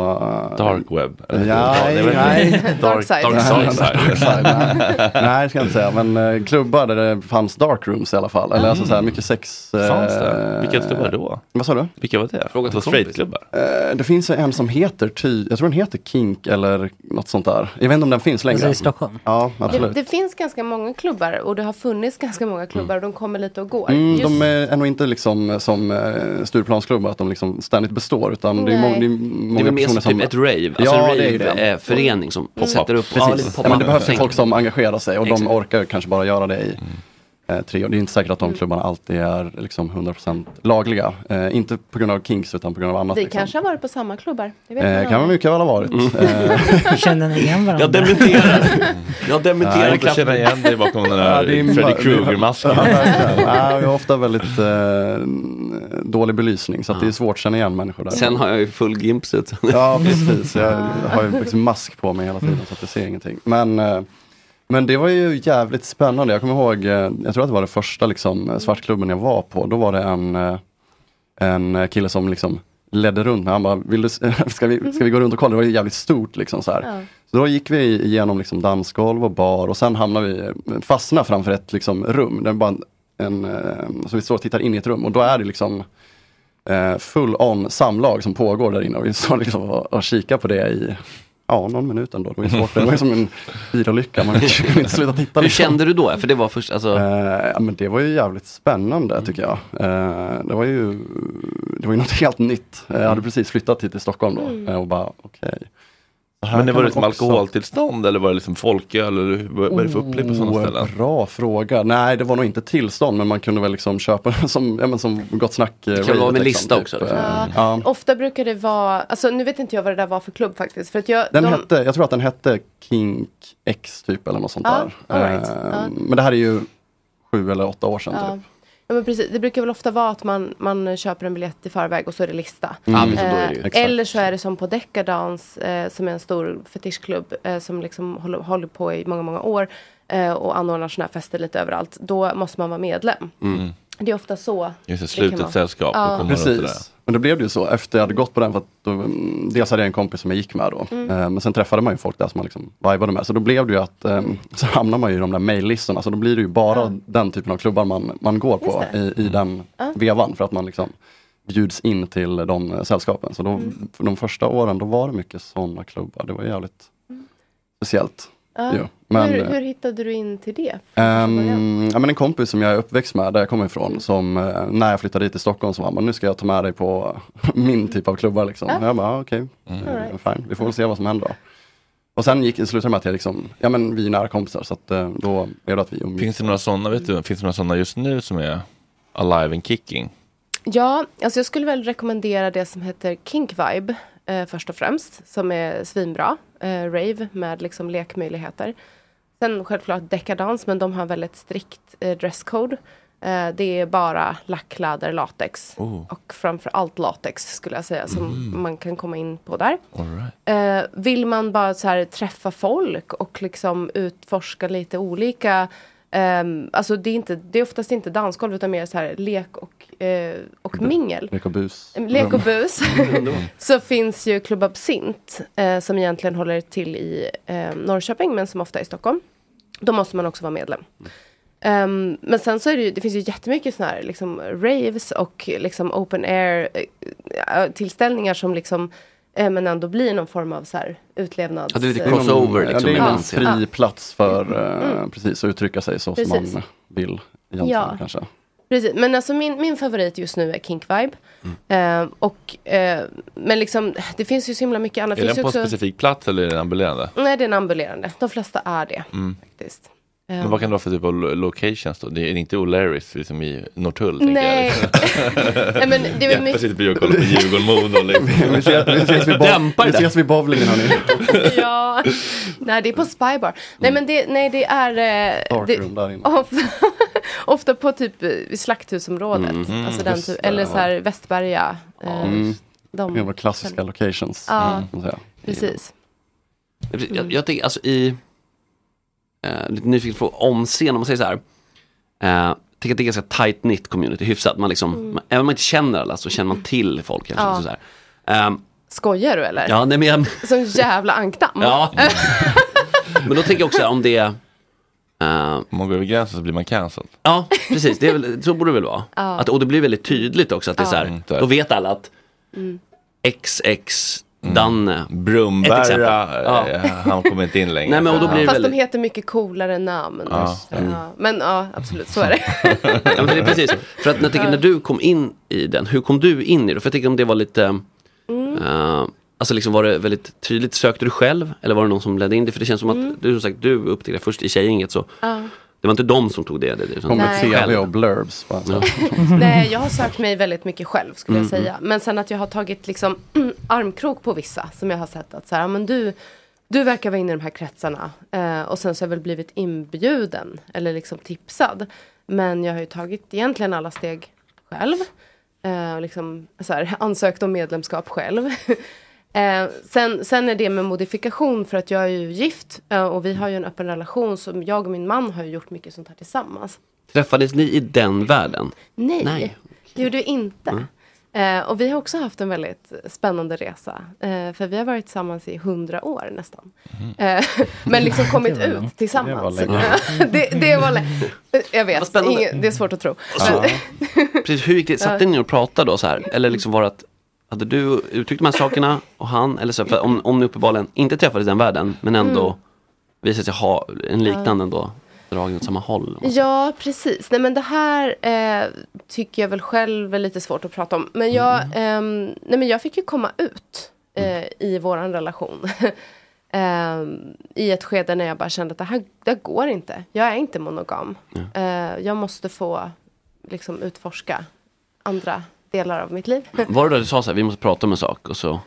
eh, Dark web? Ja, det är väl- nej. Dark side. Dark side. dark side, nej. nej, det ska jag inte säga. Men eh, klubbar där det fanns darkrooms i alla fall. Eller alltså så här mycket sex. eh, Fanns det? Vilka klubbar då? Vad sa du? Vilka var det? Fråga till Alltså kompis. straightklubbar? Eh, det finns ju en som heter ty, jag tror den heter Kink eller något sånt där. Jag vet inte om den finns längre. Alltså i Stockholm. Ja, Det, absolut. det finns ganska många klubbar och det har funnits ganska många klubbar och de kommer lite och går. Mm, Just- de är nog inte liksom som eh, Stureplansklubbar, att de liksom ständigt består. Utan det är, må- det är Det är många väl mer personer som typ ett rave, alltså Ja, en det är det. rave-förening som sätter upp Precis. Ja, men det behövs folk som engagerar sig och Exakt. de orkar kanske bara göra det i eh, tre år. Det är inte säkert att de klubbarna alltid är liksom 100% lagliga. Eh, inte på grund av kinks utan på grund av annat. Vi liksom. kanske har varit på samma klubbar. Det vet Eh, kan man mycket väl ha varit. Eh, Känner ni igen varandra? Jag dementerar. Jag dementerar jag känner igen dig bakom den där det är Freddy ma- Krueger-masken. Ja, jag har ofta väldigt eh, dålig belysning så att det är svårt att känna igen människor där. Sen har jag ju full gimpsuit. Ja precis, jag har ju liksom mask på mig hela tiden så att jag ser ingenting. Men, eh, men det var ju jävligt spännande. Jag kommer ihåg, eh, jag tror att det var det första liksom, eh, svartklubben jag var på. Då var det en, eh, en kille som liksom ledde runt mig. Han bara, Vill du, ska, vi, ska vi gå runt och kolla? Det var ju jävligt stort liksom så här. Ja. Så då gick vi igenom liksom dansgolv och bar och sen hamnade vi, fastnade framför ett liksom rum. Det bara en, en, så vi står och tittar in i ett rum och då är det liksom full on samlag som pågår där inne och vi står liksom och, och kikar på det i Ja, någon minut ändå. Det var svårt. Det var som en bilolycka. Man kunde inte sluta titta. Hur liksom. kände du då? För det var först, alltså... Eh, ja, men det var ju jävligt spännande tycker jag. Eh, det var ju det var ju något helt nytt. Eh, Jag hade precis flyttat hit till Stockholm då eh, och bara okej. Här Men det var det som också- alkoholtillstånd eller var det liksom folköl? Eller vad är det för upplägg på sådana Oh, ställen? Bra fråga. Nej, det var nog inte tillstånd, men man kunde väl liksom köpa som, ja, men som Gott Snack. eh, Det kan vara med liksom, lista typ. också, liksom. Ja. ja. Ofta brukar det vara, alltså nu vet inte jag vad det där var för klubb faktiskt. För att jag, Den de, hette, jag tror att den hette Kink X typ eller något sånt Ja, där. right. Ja. Men det här är ju sju eller åtta år sedan ja. typ. Ja, men precis. Det brukar väl ofta vara att man, man köper en biljett i förväg och så är det lista. Det ju. Eh, eller så är det som på Decadance eh, som är en stor fetischklubb eh, som liksom håller, håller på i många, många år eh, och anordnar sådana här fester lite överallt. Då måste man vara medlem. Mm. Det är ofta så. Just det, slutet sällskap. Ja. och komma runt det där. Precis. Men då blev det ju så efter jag hade gått på den. För att då, mm, dels hade jag en kompis som jag gick med då. Mm. Eh, men sen träffade man ju folk där som man liksom vibade med. Så då blev det ju att eh, så hamnar man ju i de där maillistorna. Så då blir det ju bara Ja. den typen av klubbar man, man går på i, i den Ja. vevan. För att man liksom bjuds in till de eh, sällskapen. Så då, Mm. för de första åren då var det mycket sådana klubbar. Det var jävligt speciellt. Ja. Men, hur, eh, hur hittade du in till det? Ehm, ja, men en kompis som jag är uppväxt med, där jag kommer ifrån, som eh, när jag flyttade dit till Stockholm så var han bara, nu ska jag ta med dig på min typ av klubbar. Liksom. Ja. Jag bara, ah, okej, Mm. eh, All right. fine, vi får väl se vad som händer då. Och sen gick, slutade det med att jag liksom, ja men vi är nära kompisar så att eh, då blev det att vi umgicks. Finns det några sådana, vet du, finns det några sådana just nu som är alive and kicking? Ja, alltså jag skulle väl rekommendera det som heter Kink Vibe eh, först och främst. Som är svinbra. Eh, rave med liksom lekmöjligheter. Sen självklart Decadance men de har väldigt strikt eh, dresscode. Eh, det är bara lackläder, latex. Oh. Och framför allt latex skulle jag säga som Mm. man kan komma in på där. Right. Eh, vill man bara så här, träffa folk och liksom utforska lite olika ehm, alltså det är, inte, det är oftast inte dansgolv utan mer så här lek och, eh, och mingel. Lek och bus. Lek och bus. så finns ju Club Absint eh, som egentligen håller till i eh, Norrköping men som ofta är i Stockholm. Då måste man också vara medlem. Ehm, men sen så är det ju, det finns ju jättemycket sådana här liksom raves och liksom open air eh, tillställningar som liksom men ändå blir någon form av så här utlevnads... Ja, det är lite eh, crossover ja, liksom. det är en scenen. fri plats för eh, Mm. precis, att uttrycka sig så Precis. som man vill Ja. kanske. Precis, men alltså min, min favorit just nu är Kink Vibe. Eh, och, eh, men liksom, det finns ju så himla mycket annat. Är Det finns den på en också, specifik plats eller är den ambulerande? Nej, det är en ambulerande. De flesta är det Mm. faktiskt. Men Eh, vad kan det vara för typ av lo- locations då? Det är inte O'Larrys liksom i Norrtull Nej. jag. Nej, men det Jeppe mycket- sitter på och kollar på Djurgården-Modo. Liksom. vi, ses, vi, ses vid Dämpa bob- vi det. ses vid bowlingen hörni. ja, nej det är på Spybar. Nej men det, nej, det är... Eh, Dark det, room där inne. ofta, ofta på typ eh, slakthusområdet. Mm. alltså den typ, eller ja. så här Västberga. Eh, Mm. de, Det var klassiska locations. Ja. precis. Jag, jag tänker alltså i, eh, lite nyfiken på om scen, om man säger så här. Eh, tänk att det är ganska tight knit community, hyfsat. Man liksom, Mm. man, även om man inte känner alla så känner man till folk kanske. Ja. Så här. Ehm, Skojar du eller? ja, nej, men, jag, Som jävla ankdamm. ja. men då tänker jag också om det, eh, Om man går över gränsen så blir man cancelled. ja precis, det är väl, så borde det väl vara. Att, och det blir väldigt tydligt också att det är så här, Mm, då vet alla att Mm. XX Danne, Ett Brumberra, exempel. Ja. han kommer inte in längre. Nej, men och då blir det Fast väldigt- de heter mycket coolare namn. Ja. Ja. Men ja, absolut, så är det. Ja, men det är precis. För att när, jag tänker, när du kom in i den, hur kom du in i det? För jag tänker om det var lite, Mm. eh, alltså liksom var det väldigt tydligt, sökte du själv? Eller var det någon som ledde in dig? För det känns som att Mm. du som sagt, du upptäckte först i tjejgänget så Ja. Det var inte de som tog det. det utan Kom med Nej. CV och blurbs. så. Nej, jag har sökt mig väldigt mycket själv skulle jag Mm, säga. Men sen att jag har tagit liksom armkrok på vissa som jag har sett att så här, ja, men du, du verkar vara inne i de här kretsarna. Eh, och sen så har jag väl blivit inbjuden eller liksom tipsad. Men jag har ju tagit egentligen alla steg själv. Eh, och liksom så här, ansökt om medlemskap själv. Eh, sen, sen är det med modifikation för att jag är ju gift eh, och vi har ju en öppen relation så jag och min man har ju gjort mycket sånt här tillsammans. Träffades ni i den världen? Nej, Nej. det gjorde vi inte. Eh, och vi har också haft en väldigt spännande resa. Eh, för vi har varit tillsammans i hundra år nästan. Eh, men liksom kommit Det var ut långt. tillsammans. Det var länge. det, det var länge. Jag vet, ingen, det är svårt att tro. Så, precis, hur gick det? Satte ni och pratade då så här? Eller liksom var det att hade du uttryckt de här sakerna och han, eller så, för om, om ni uppenbarligen inte träffades i den världen men ändå Mm. visade sig ha en liknande ändå dragning åt samma håll. Ja, precis. Nej, men det här eh, tycker jag väl själv är lite svårt att prata om. Men jag, ehm, nej, men jag fick ju komma ut eh, i våran relation. Ehm, I ett skede när jag bara kände att det här, det går inte. Jag är inte monogam. Eh, jag måste få liksom, utforska andra delar av mitt liv. Var det då du sa så här, vi måste prata om en sak och så?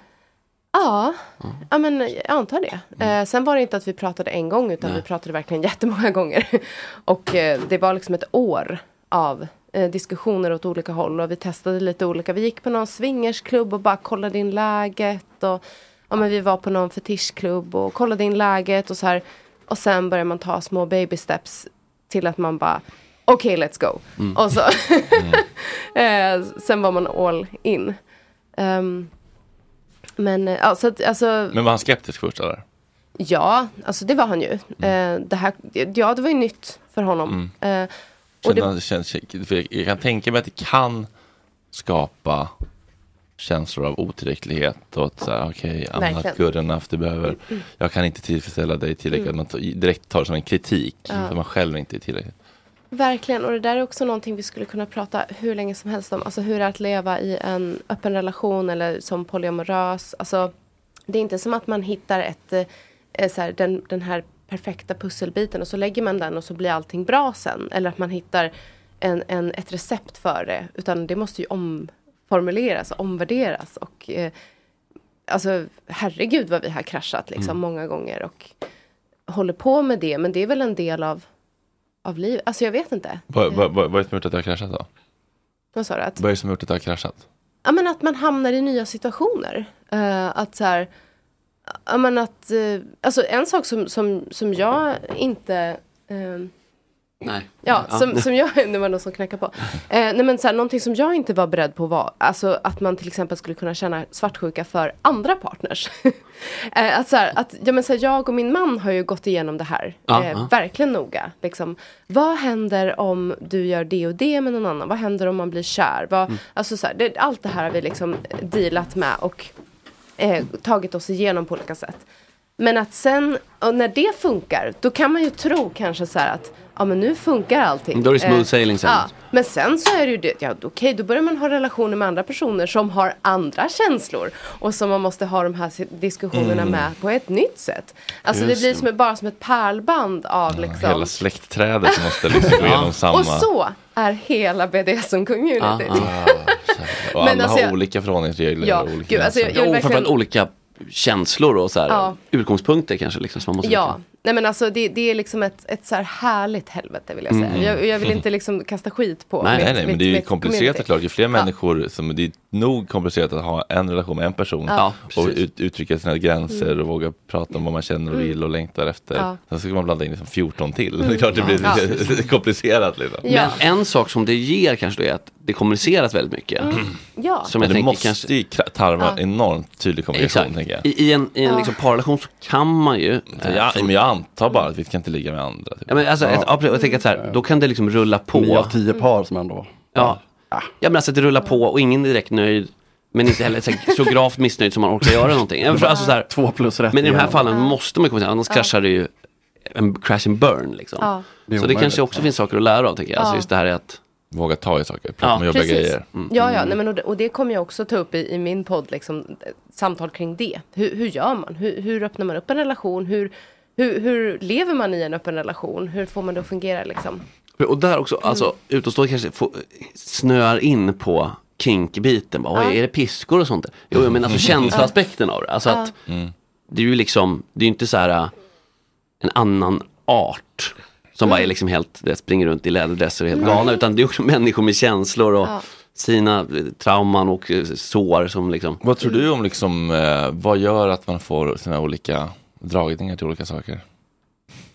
Ja, ja men jag antar det. Eh, sen var det inte att vi pratade en gång utan vi pratade verkligen jättemånga gånger. och eh, det var liksom ett år av eh, diskussioner åt olika håll och vi testade lite olika. Vi gick på någon swingersklubb och bara kollade in läget. Och, ja, men vi var på någon fetischklubb och kollade in läget och så här. Och sen börjar man ta små baby steps till att man bara okej let's go. Och så eh, sen var man all in. Ehm, men eh, ja, så att, alltså, Men var han skeptisk först eller? ja, alltså det var han ju. Mm. Eh, det här, ja, det var ju nytt för honom. Eh, och Kände det, känns, jag, kan tänka mig att det kan skapa känslor av otillräcklighet och att så här, okej, I'm not good enough, du behöver, jag kan inte tillfredsställa dig tillräckligt, Mm. man direkt tar det som en kritik, Ja. för man själv inte är tillräckligt. Verkligen, och det där är också någonting vi skulle kunna prata hur länge som helst om. Alltså hur det är att leva i en öppen relation eller som polyamorös. Alltså, det är inte som att man hittar ett, eh, så här, den, den här perfekta pusselbiten och så lägger man den och så blir allting bra sen. Eller att man hittar en, en, ett recept för det. Utan det måste ju omformuleras, omvärderas. Och, eh, alltså herregud vad vi har kraschat liksom många gånger. Och håller på med det. Men det är väl en del av, av livet. Alltså jag vet inte. Vad, vad, vad, vad är det som har gjort att det har kraschat då? Vad sa du? Att, Vad är det som har gjort att det har kraschat? ja, men att man hamnar i nya situationer. Eh, att så här, ja, men att, eh, alltså en sak som, som, som jag inte eh, Nej. Ja, som, som jag, det var någon som knackade på. Eh, nej men så här, någonting som jag inte var beredd på var alltså att man till exempel skulle kunna känna svartsjuka för andra partners. eh, att så här, att, ja, men så här, jag och min man har ju gått igenom det här Ja, eh, ja. verkligen noga. Liksom, vad händer om du gör det och det med någon annan? Vad händer om man blir kär? Vad, Mm. alltså, så det, allt det här har vi liksom dealat med och eh, tagit oss igenom på olika sätt. Men att sen, när det funkar, då kan man ju tro kanske så här att ja men nu funkar allting. Då är det smooth Eh, sailing sen. Ja, men sen så är det ju det, ja okej då börjar man ha relationer med andra personer som har andra känslor. Och som man måste ha de här si- diskussionerna Mm. med på ett nytt sätt. Alltså Just det blir som, ett- bara som ett pärlband av liksom. Hela släktträdet måste liksom gå igenom samma. Och så är hela BDSM-communityt. Ah, Och Men alla alltså jag- har olika förhållningsregler Ja, och olika gud, alltså jag- jag framförallt verkligen- olika känslor och så här, Ja. utgångspunkter kanske liksom, som man måste Ja, nej men alltså det, det är liksom ett, ett så här härligt helvete vill jag säga. Mm. Jag, jag vill inte liksom kasta skit på Nej, mitt, nej, nej, men mitt- det är ju komplicerat såklart. Ju fler Ja. människor som, det är nog komplicerat att ha en relation med en person Ja. och ut, uttrycka sina gränser Mm. och våga prata om vad man känner och Mm. vill och längtar efter. Ja. Sen ska man blanda in liksom 14 till. Mm. Det är klart det blir Ja. lite komplicerat. Liksom. Ja. Men en sak som det ger kanske då är att det kommuniceras väldigt mycket. Mm. Ja. Som jag det måste kanske... ju tarva Ja. enormt tydlig kommunikation Exakt. I, I en, i en Ja. liksom parrelation så kan man ju... Eh, jag, för- men jag antar bara att vi ska inte ligga med andra. Typ. Ja, men alltså, Ja. ett, jag tänker att så här, då kan det liksom rulla på. Nio av tio par som ändå. Ja. Ja, men alltså att det rullar på och ingen är direkt nöjd. Men inte heller så, så gravt missnöjd som man orkar göra någonting. Alltså, så här, Två plus rätt men i de här fallen måste man ju komma till, annars Ja. kraschar det ju en crash and burn. Liksom. Ja. Det Så det kanske också finns saker att lära av tänker jag. Alltså Ja. just det här är att Våga ta i saker, prata Ja, om jobbiga precis. grejer. Ja, ja, nej, men och, det, och det kommer jag också ta upp i, i min podd, liksom, samtal kring det. Hur, hur gör man? Hur, hur öppnar man upp en relation? Hur, hur, hur lever man i en öppen relation? Hur får man det att fungera liksom? Och där också, alltså utomstående kanske får, snöar in på kink-biten. Bara, Ja. är det piskor och sånt? där? Jo, men alltså känsloaspekten av det. Alltså Ja. att det är ju liksom, det är ju inte så här äh, en annan art som bara är liksom helt, det springer runt i läderdresser och helt Nej. galna. Utan det är också människor med känslor och Ja. sina eh, trauman och eh, sår som liksom. Vad tror du om liksom, vad gör att man får sina olika dragningar till olika saker?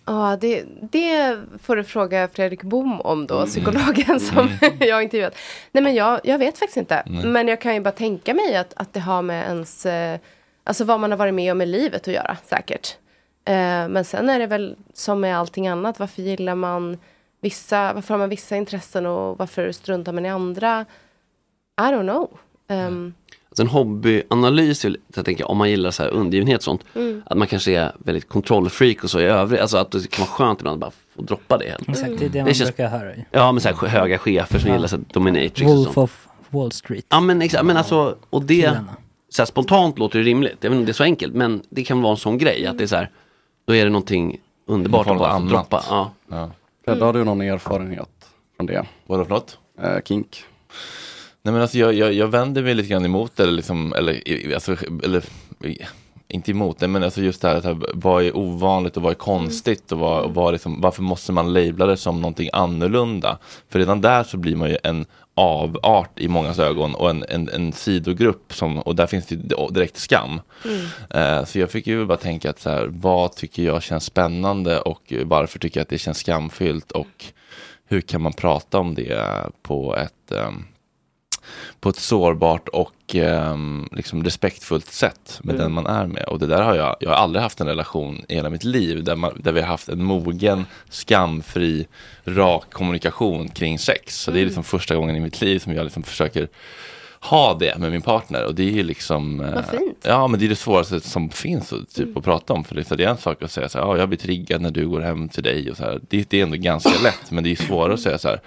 Ja, det, det får du fråga Fredrik Bom om då, psykologen som jag har intervjuat. Nej men jag, jag vet faktiskt inte. Nej. Men jag kan ju bara tänka mig att, att det har med ens, eh, alltså vad man har varit med om i livet att göra säkert. Eh, men sen är det väl som med allting annat, varför gillar man vissa, varför har man vissa intressen och varför struntar man i andra? I don't know. Um, en hobbyanalys, jag tänker, om man gillar så här undergivenhet och sånt, Mm. att man kanske är väldigt kontrollfreak och så i övrigt, alltså att det kan vara skönt ibland att bara få droppa det helt. Exakt, det är det man brukar höra. Ja, men så här, höga chefer som Ja. gillar så här, dominatrix och Wolf sånt. of Wall Street. Ja men exakt, men alltså, och det, så här, spontant låter det rimligt, jag vet inte om det är så enkelt, men det kan vara en sån grej, att det är så här, då är det någonting underbart att bara droppa. annat. Ja. Fredde, har du någon erfarenhet från det? Vadå för något? Eh, kink. Nej men alltså jag, jag, jag vänder mig lite grann emot det, eller liksom, eller, alltså, eller inte emot det, men alltså just det här, att här, vad är ovanligt och vad är konstigt och, vad, och vad liksom, varför måste man labla det som någonting annorlunda? För redan där så blir man ju en avart i mångas ögon och en, en, en sidogrupp som, och där finns det direkt skam. Eh, så jag fick ju bara tänka att så här, vad tycker jag känns spännande och varför tycker jag att det känns skamfyllt och hur kan man prata om det på ett ehm, på ett sårbart och ehm, liksom respektfullt sätt med Mm. den man är med. Och det där har jag, jag har aldrig haft en relation i hela mitt liv där, man, där vi har haft en mogen, skamfri, rak kommunikation kring sex. Så det är Mm. liksom första gången i mitt liv som jag liksom försöker ha det med min partner och det är ju liksom eh, Vad fint. Ja men det är det svåraste som finns att, typ, att prata om för det, är en sak att säga så här, ja, jag blir triggad när du går hem till dig och så här. Det, det är ändå ganska lätt men det är svårare att säga så här,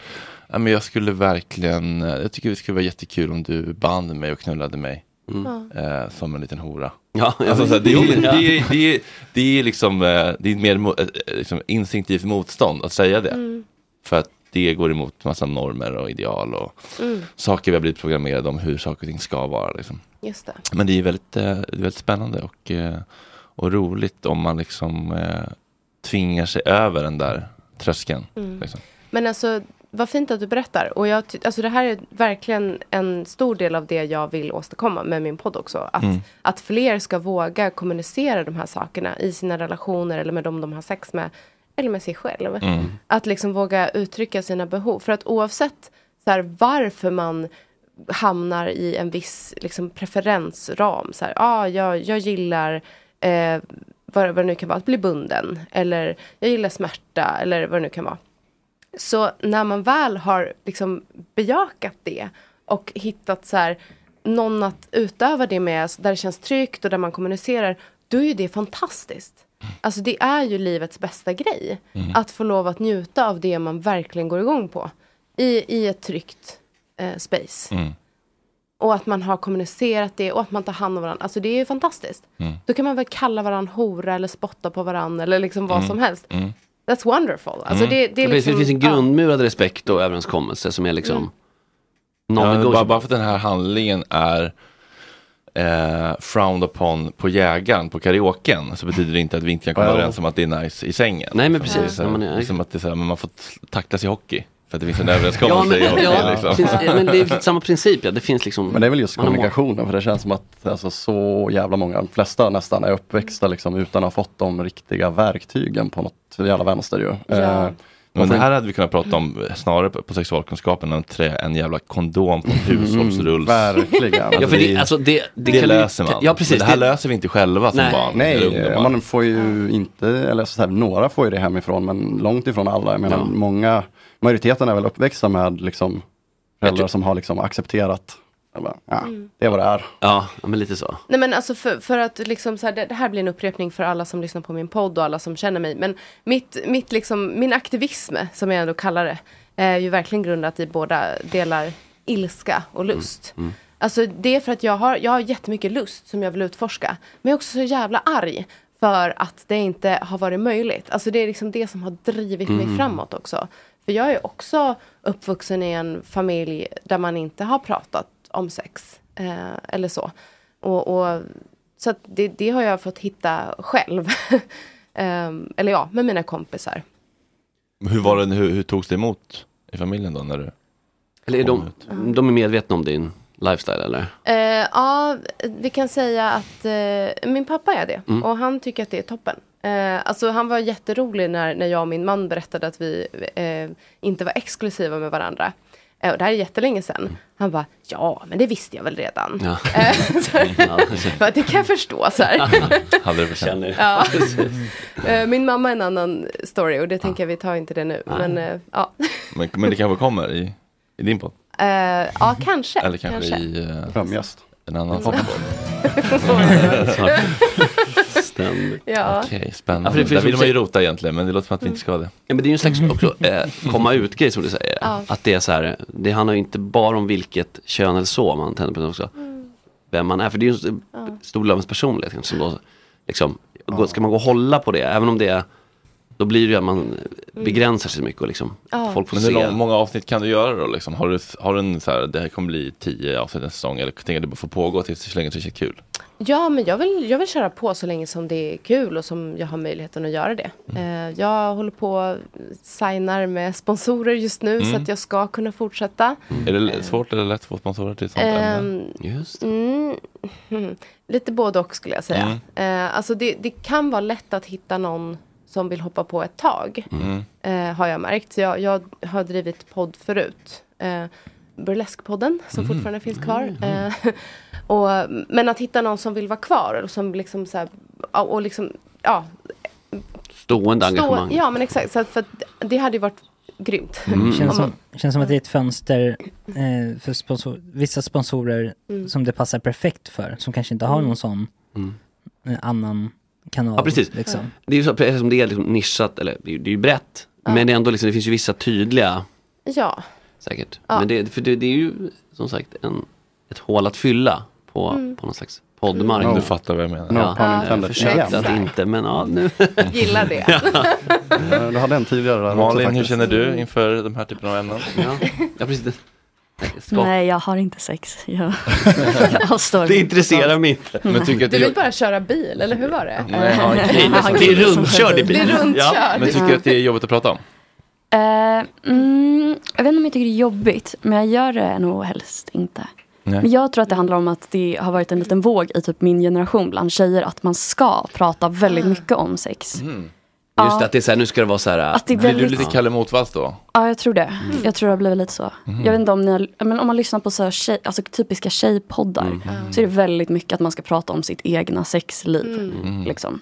men jag skulle verkligen, eh, jag tycker det skulle vara jättekul om du band mig och knullade mig. Mm. Eh, som en liten hora. Ja, alltså, det, är, jo, det, men- ja. är, det, är, det är liksom, eh, det är mer eh, liksom instinktivt motstånd att säga det. Mm. För att det går emot massa normer och ideal och Mm. saker vi har blivit programmerade om hur saker och ting ska vara. Liksom. Just det. Men det är väldigt, det är väldigt spännande och, och roligt om man liksom tvingar sig över den där tröskeln. Mm. Liksom. Men alltså, vad fint att du berättar. Och jag, alltså det här är verkligen en stor del av det jag vill åstadkomma med min podd också. Att, Mm. att fler ska våga kommunicera de här sakerna i sina relationer eller med dem de har sex med. Eller med sig själv. Mm. Att liksom våga uttrycka sina behov. För att oavsett så här, varför man hamnar i en viss liksom, preferensram. Så här, ah, jag, jag gillar eh, vad, vad det nu kan vara, att bli bunden. Eller jag gillar smärta. Eller vad det nu kan vara. Så när man väl har liksom bejakat det och hittat så här, någon att utöva det med, där det känns tryggt och där man kommunicerar, då är ju det fantastiskt. Alltså det är ju livets bästa grej. Mm. Att få lov att njuta av det man verkligen går igång på. I, i ett tryggt eh, space. Mm. Och att man har kommunicerat det och att man tar hand om varandra. Alltså det är ju fantastiskt. Mm. Då kan man väl kalla varandra hora eller spotta på varandra eller liksom vad Mm. som helst. Mm. That's wonderful. Alltså det, det är liksom, det finns en ja. grundmurad respekt och överenskommelse som är liksom Mm. Ja, bara, bara för att den här handlingen är eh, frowned upon på jägaren på karaoken så betyder det inte att vi inte kan komma överens om att det är nice i sängen. Nej, men Liksom. precis. Det är så här, Ja, liksom att det är så här, men man får tacklas i hockey för att det finns en överenskommelse Ja, men, i hockey. ja, liksom. precis. Men det är samma princip ja. Det finns liksom. Men det är väl just kommunikationen, för det känns som att alltså, så jävla många, de flesta nästan är uppväxta liksom, utan att ha fått de riktiga verktygen på något jävla vänster ju. Ja. Eh, Men det här hade vi kunnat prata om eh, snarare på, sexualkunskapen än trä, en jävla kondom på en hushållsrull. verkligen. Ja, för det- alltså, det- det det löser man. ja, precis, Men det här det- löser vi inte själva som Nej. barn. Nej, man får ju inte, eller så här, några får ju det hemifrån men långt ifrån alla. Jag menar, Ja. många, majoriteten är väl uppväxta med liksom, föräldrar som har liksom accepterat, bara, ja, det är vad det är. Ja, men lite så. Nej men alltså för, för att liksom så här, det, det här blir en upprepning för alla som lyssnar på min podd och alla som känner mig. Men mitt, mitt liksom, min aktivism, som jag ändå kallar det, är ju verkligen grundat i båda delar ilska och lust. Alltså det är för att jag har, jag har jättemycket lust som jag vill utforska. Men jag är också så jävla arg. För att det inte har varit möjligt. Alltså det är liksom det som har drivit mig Mm. framåt också. För jag är också uppvuxen i en familj där man inte har pratat om sex. Eh, eller så. Och, och, så att det, det har jag fått hitta själv. Ehm, eller ja, med mina kompisar. Hur var det, hur, hur togs det emot i familjen då när du Eller är de, ut? de är medvetna om din lifestyle eller? Eh, ja, vi kan säga att eh, min pappa är det. Mm. Och han tycker att det är toppen. Eh, alltså han var jätterolig när, när jag och min man berättade att vi eh, inte var exklusiva med varandra. Eh, och det här är jättelänge sedan. Han bara, ja men det visste jag väl redan. Ja. Eh, bara, det kan jag förstå. Så här. Hade du förtjänat? Ja. Eh, Min mamma är en annan story och det tänker jag vi tar inte det nu. Nej. Men eh, ja, Men, men det kanske kommer i, i din podd? Eh, ja kanske. Eller kanske, i uh, en annan Mm. podd? Ständigt. Ja. Okej, spännande. Ja, för det finns Där vill man ju rota egentligen, men det låter som att vi inte ska det. Ja, men det är ju en slags också, eh, komma ut-grej som du säger. Ja. Att det är så här, det handlar ju inte bara om vilket kön eller så man tänder på, också vem man är. För det är ju en Ja. stor del av ens personlighet. kanske, Som då, liksom, gå- ska man gå och hålla på det, även om det är, då blir det ju att man begränsar sig så mycket och liksom, Ja. folk får Men hur se. många avsnitt kan du göra då? Liksom? Har, du, har du en så här, det här kommer bli tio avsnitt en säsong, eller tänker du får pågå tills så länge det är kul? Ja, men jag vill, jag vill köra på så länge som det är kul och som jag har möjligheten att göra det. Eh, jag håller på signar med sponsorer just nu Mm. så att jag ska kunna fortsätta. Är det svårt eller lätt att få sponsorer till ett sånt ämne? Ehm, mm, hmm, lite både och skulle jag säga. Eh, alltså det, det kan vara lätt att hitta någon som vill hoppa på ett tag. Mm. Eh, har jag märkt. Så jag, jag har drivit podd förut. Burleskpodden som Mm. fortfarande finns kvar. Eh, och, men att hitta någon som vill vara kvar. Och som liksom så här, och liksom, ja, Stående stå, engagemang. ja men exakt. Så för det hade ju varit grymt. Det Om känns, som, känns som att det är ett fönster eh, för sponsor, vissa sponsorer Mm. som det passar perfekt för, som kanske inte har Mm. någon sån Mm. eh, annan kanal. Ja precis. Liksom. Det är ju så, precis som det är liksom nischat, eller det är ju- det är ju brett. Men det är ändå liksom, det finns ju vissa tydliga, Ja. Säkert. Ja. Men det, för det, det är ju som sagt en, ett hål att fylla på, Mm. på någon slags poddmarknad. Du fattar vad jag menar. No Ja, jag försökte att inte, men ja nu. Gillar det. Eh, Du hade en tidigare där också Malin, hur känner du inför de här typen av ämnen? Ja, ja precis. Ska. Nej, jag har inte sex. Jag, jag avstår. Det intresserar mig inte. Men tycker att Du vill bara köra bil, eller hur var det? Nej, Ja, Det är rundkörd i bilen. Det är rundkörd. Ja, men tycker du att det är jobbigt att prata om? Eh, mm, jag vet inte om jag tycker det är jobbigt, men jag gör det nog helst inte. Nej. Men jag tror att det handlar om att det har varit en liten våg i typ min generation bland tjejer att man ska prata väldigt mycket om sex. Mm. Just Ja. det, att det är så här, nu ska det vara så här. Att det är Blir du väldigt... lite Kalle Motvalls då? Ja, jag tror det. Jag tror det har blivit lite så. Jag vet inte om ni har, men om man lyssnar på så här tjej, alltså typiska tjejpoddar så är det väldigt mycket att man ska prata om sitt egna sexliv. Liksom.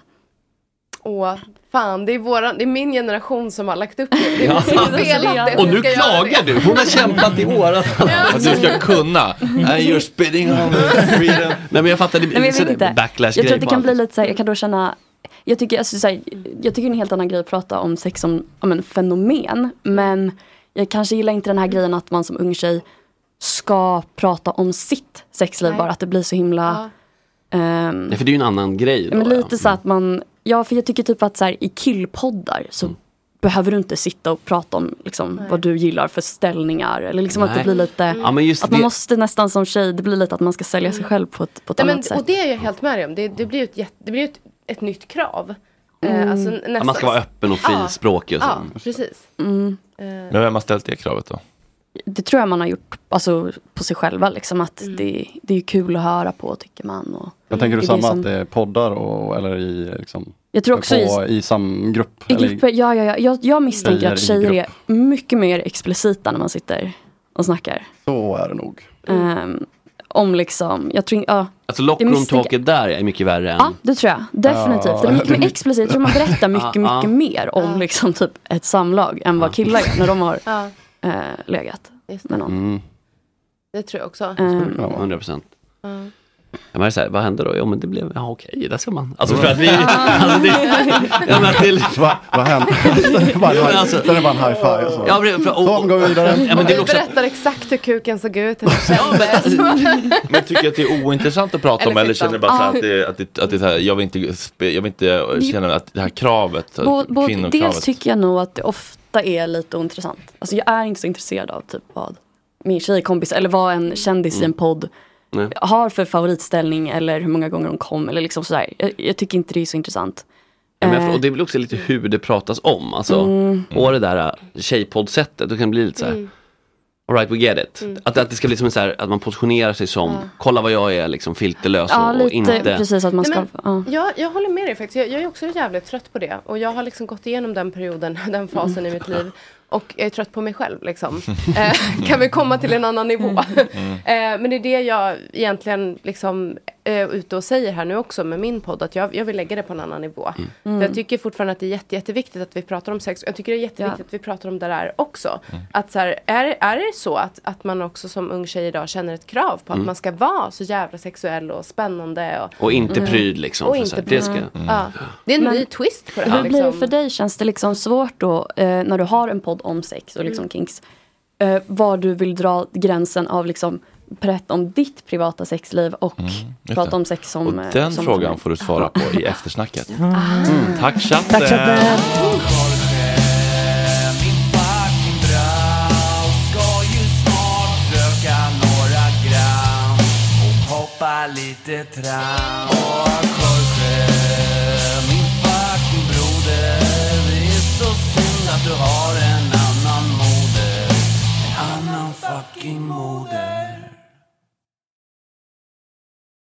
Åh, fan, det är, våran, det är min generation som har lagt upp det. Det är Ja. det. Och nu klagar det. du, hon har kämpat i åratal. Att du ska kunna. And you're spitting on freedom. Nej men jag fattar, det blir backlash Jag tror att det kan bli lite så här, jag kan då känna jag tycker, alltså, så här, jag tycker det är en helt annan grej att prata om sex som ja, men, fenomen. Men jag kanske gillar inte den här grejen att man som ung tjej ska prata om sitt sexliv Nej. bara. Att det blir så himla... ehm, Nej för det är ju en annan grej då. men ja. lite så att man, ja för jag tycker typ att så här, i killpoddar så Mm. behöver du inte sitta och prata om liksom, vad du gillar för ställningar. Eller liksom att det blir lite, Ja men just att man det. måste nästan som tjej, det blir lite att man ska sälja sig själv på ett, på ett Nej, annat men, sätt. och det är jag helt med dig om. Det, det blir ju ett, jätte- det blir ju ett, ett nytt krav. Eh, Mm. alltså, Ja, nästan- man ska vara öppen och Ja. frispråkig och så. Ja, precis. Mm. Eh, Men vem har ställt det kravet då? Det tror jag man har gjort alltså, på sig själva. Liksom, att Mm. det, det är kul att höra på tycker man. Och Jag tänker du samma som- att det är poddar och, eller i, liksom, Jag tror också på, i, i samma grupp? i eller grupper, ja, ja, ja. Jag, jag misstänker att tjejer är mycket mer explicita när man sitter och snackar. Så är det nog. Ehm, om liksom, jag tror, ja, Alltså Jag misstänker- lockroom-talket där är mycket värre än... Ja, det tror jag. Definitivt. Ja. Det är mycket mer explicit. Jag tror man berättar mycket, Ja, mycket ja. mer om Ja. liksom typ ett samlag än vad killar gör när de har ja, eh, legat just det. med någon. Mm. det tror jag också. Ehm, Ja. 100 procent. Ja. Menar så här, vad hände då? Ja men det blev, ja okej, där ska man. Alltså för att vi, alltså det, ja, men att det, Vad vad hände? Jo, men alltså- Sen är det bara en high five. och Så. ja, men, för, och, Så, går vi vidare. Ja, men det också, berättar exakt hur kuken såg ut. Hur det kändes. Men tycker att det är ointressant att prata om Eller eller fittan. känner du bara så här att det, att det, att det här, jag vill inte, jag vill inte känna att det här kravet, Bo, bo, dels kvinnokravet. tycker jag nog att det ofta är lite ointressant. Alltså jag är inte så intresserad av typ vad min tjejkompis eller vad en kändis i en podd Nej. har för favoritställning eller hur många gånger de kom eller liksom sådär. Jag, jag tycker inte det är så intressant. Ja, men jag, Eh. och det är väl också lite hur det pratas om. Alltså, Mm. Och det där äh, tjejpoddsättet, då kan det bli lite så här. Mm. Alright we get it. Att, att det ska bli som en så här, att man positionerar sig som, kolla vad jag är liksom filterlös Ja, och, och lite inte. precis att man Nej, ska... men- ja. Jag, jag håller med dig faktiskt. Jag, jag är också jävligt trött på det. Och jag har liksom gått igenom den perioden, den fasen i mitt liv. Och jag är trött på mig själv liksom. Eh, kan vi komma till en annan nivå? eh, men det är det jag egentligen liksom är ute och säger här nu också med min podd. Att jag, jag vill lägga det på en annan nivå. För jag tycker fortfarande att det är jätte, jätteviktigt att vi pratar om sex. Jag tycker det är jätteviktigt Ja. att vi pratar om det där också. Att så här, är, är det så att, att man också som ung tjej idag känner ett krav på att man ska vara så jävla sexuell och spännande och Och inte pryd liksom. och inte här, det ska, Ja. Det är en Men ny twist på det här. Hur blir det liksom. för dig? Känns det liksom svårt då eh, när du har en podd om sex och liksom kinks? Eh, var du vill dra gränsen av liksom berätta om ditt privata sexliv och mm, prata om sex som... Och eh, den som frågan får du svara på i ah. eftersnacket. Mm. Mm. Tack chatten! Tack, chatten. lite tram Och Jorge, min fucking broder Det är så synd att du har en annan moder En annan fucking moder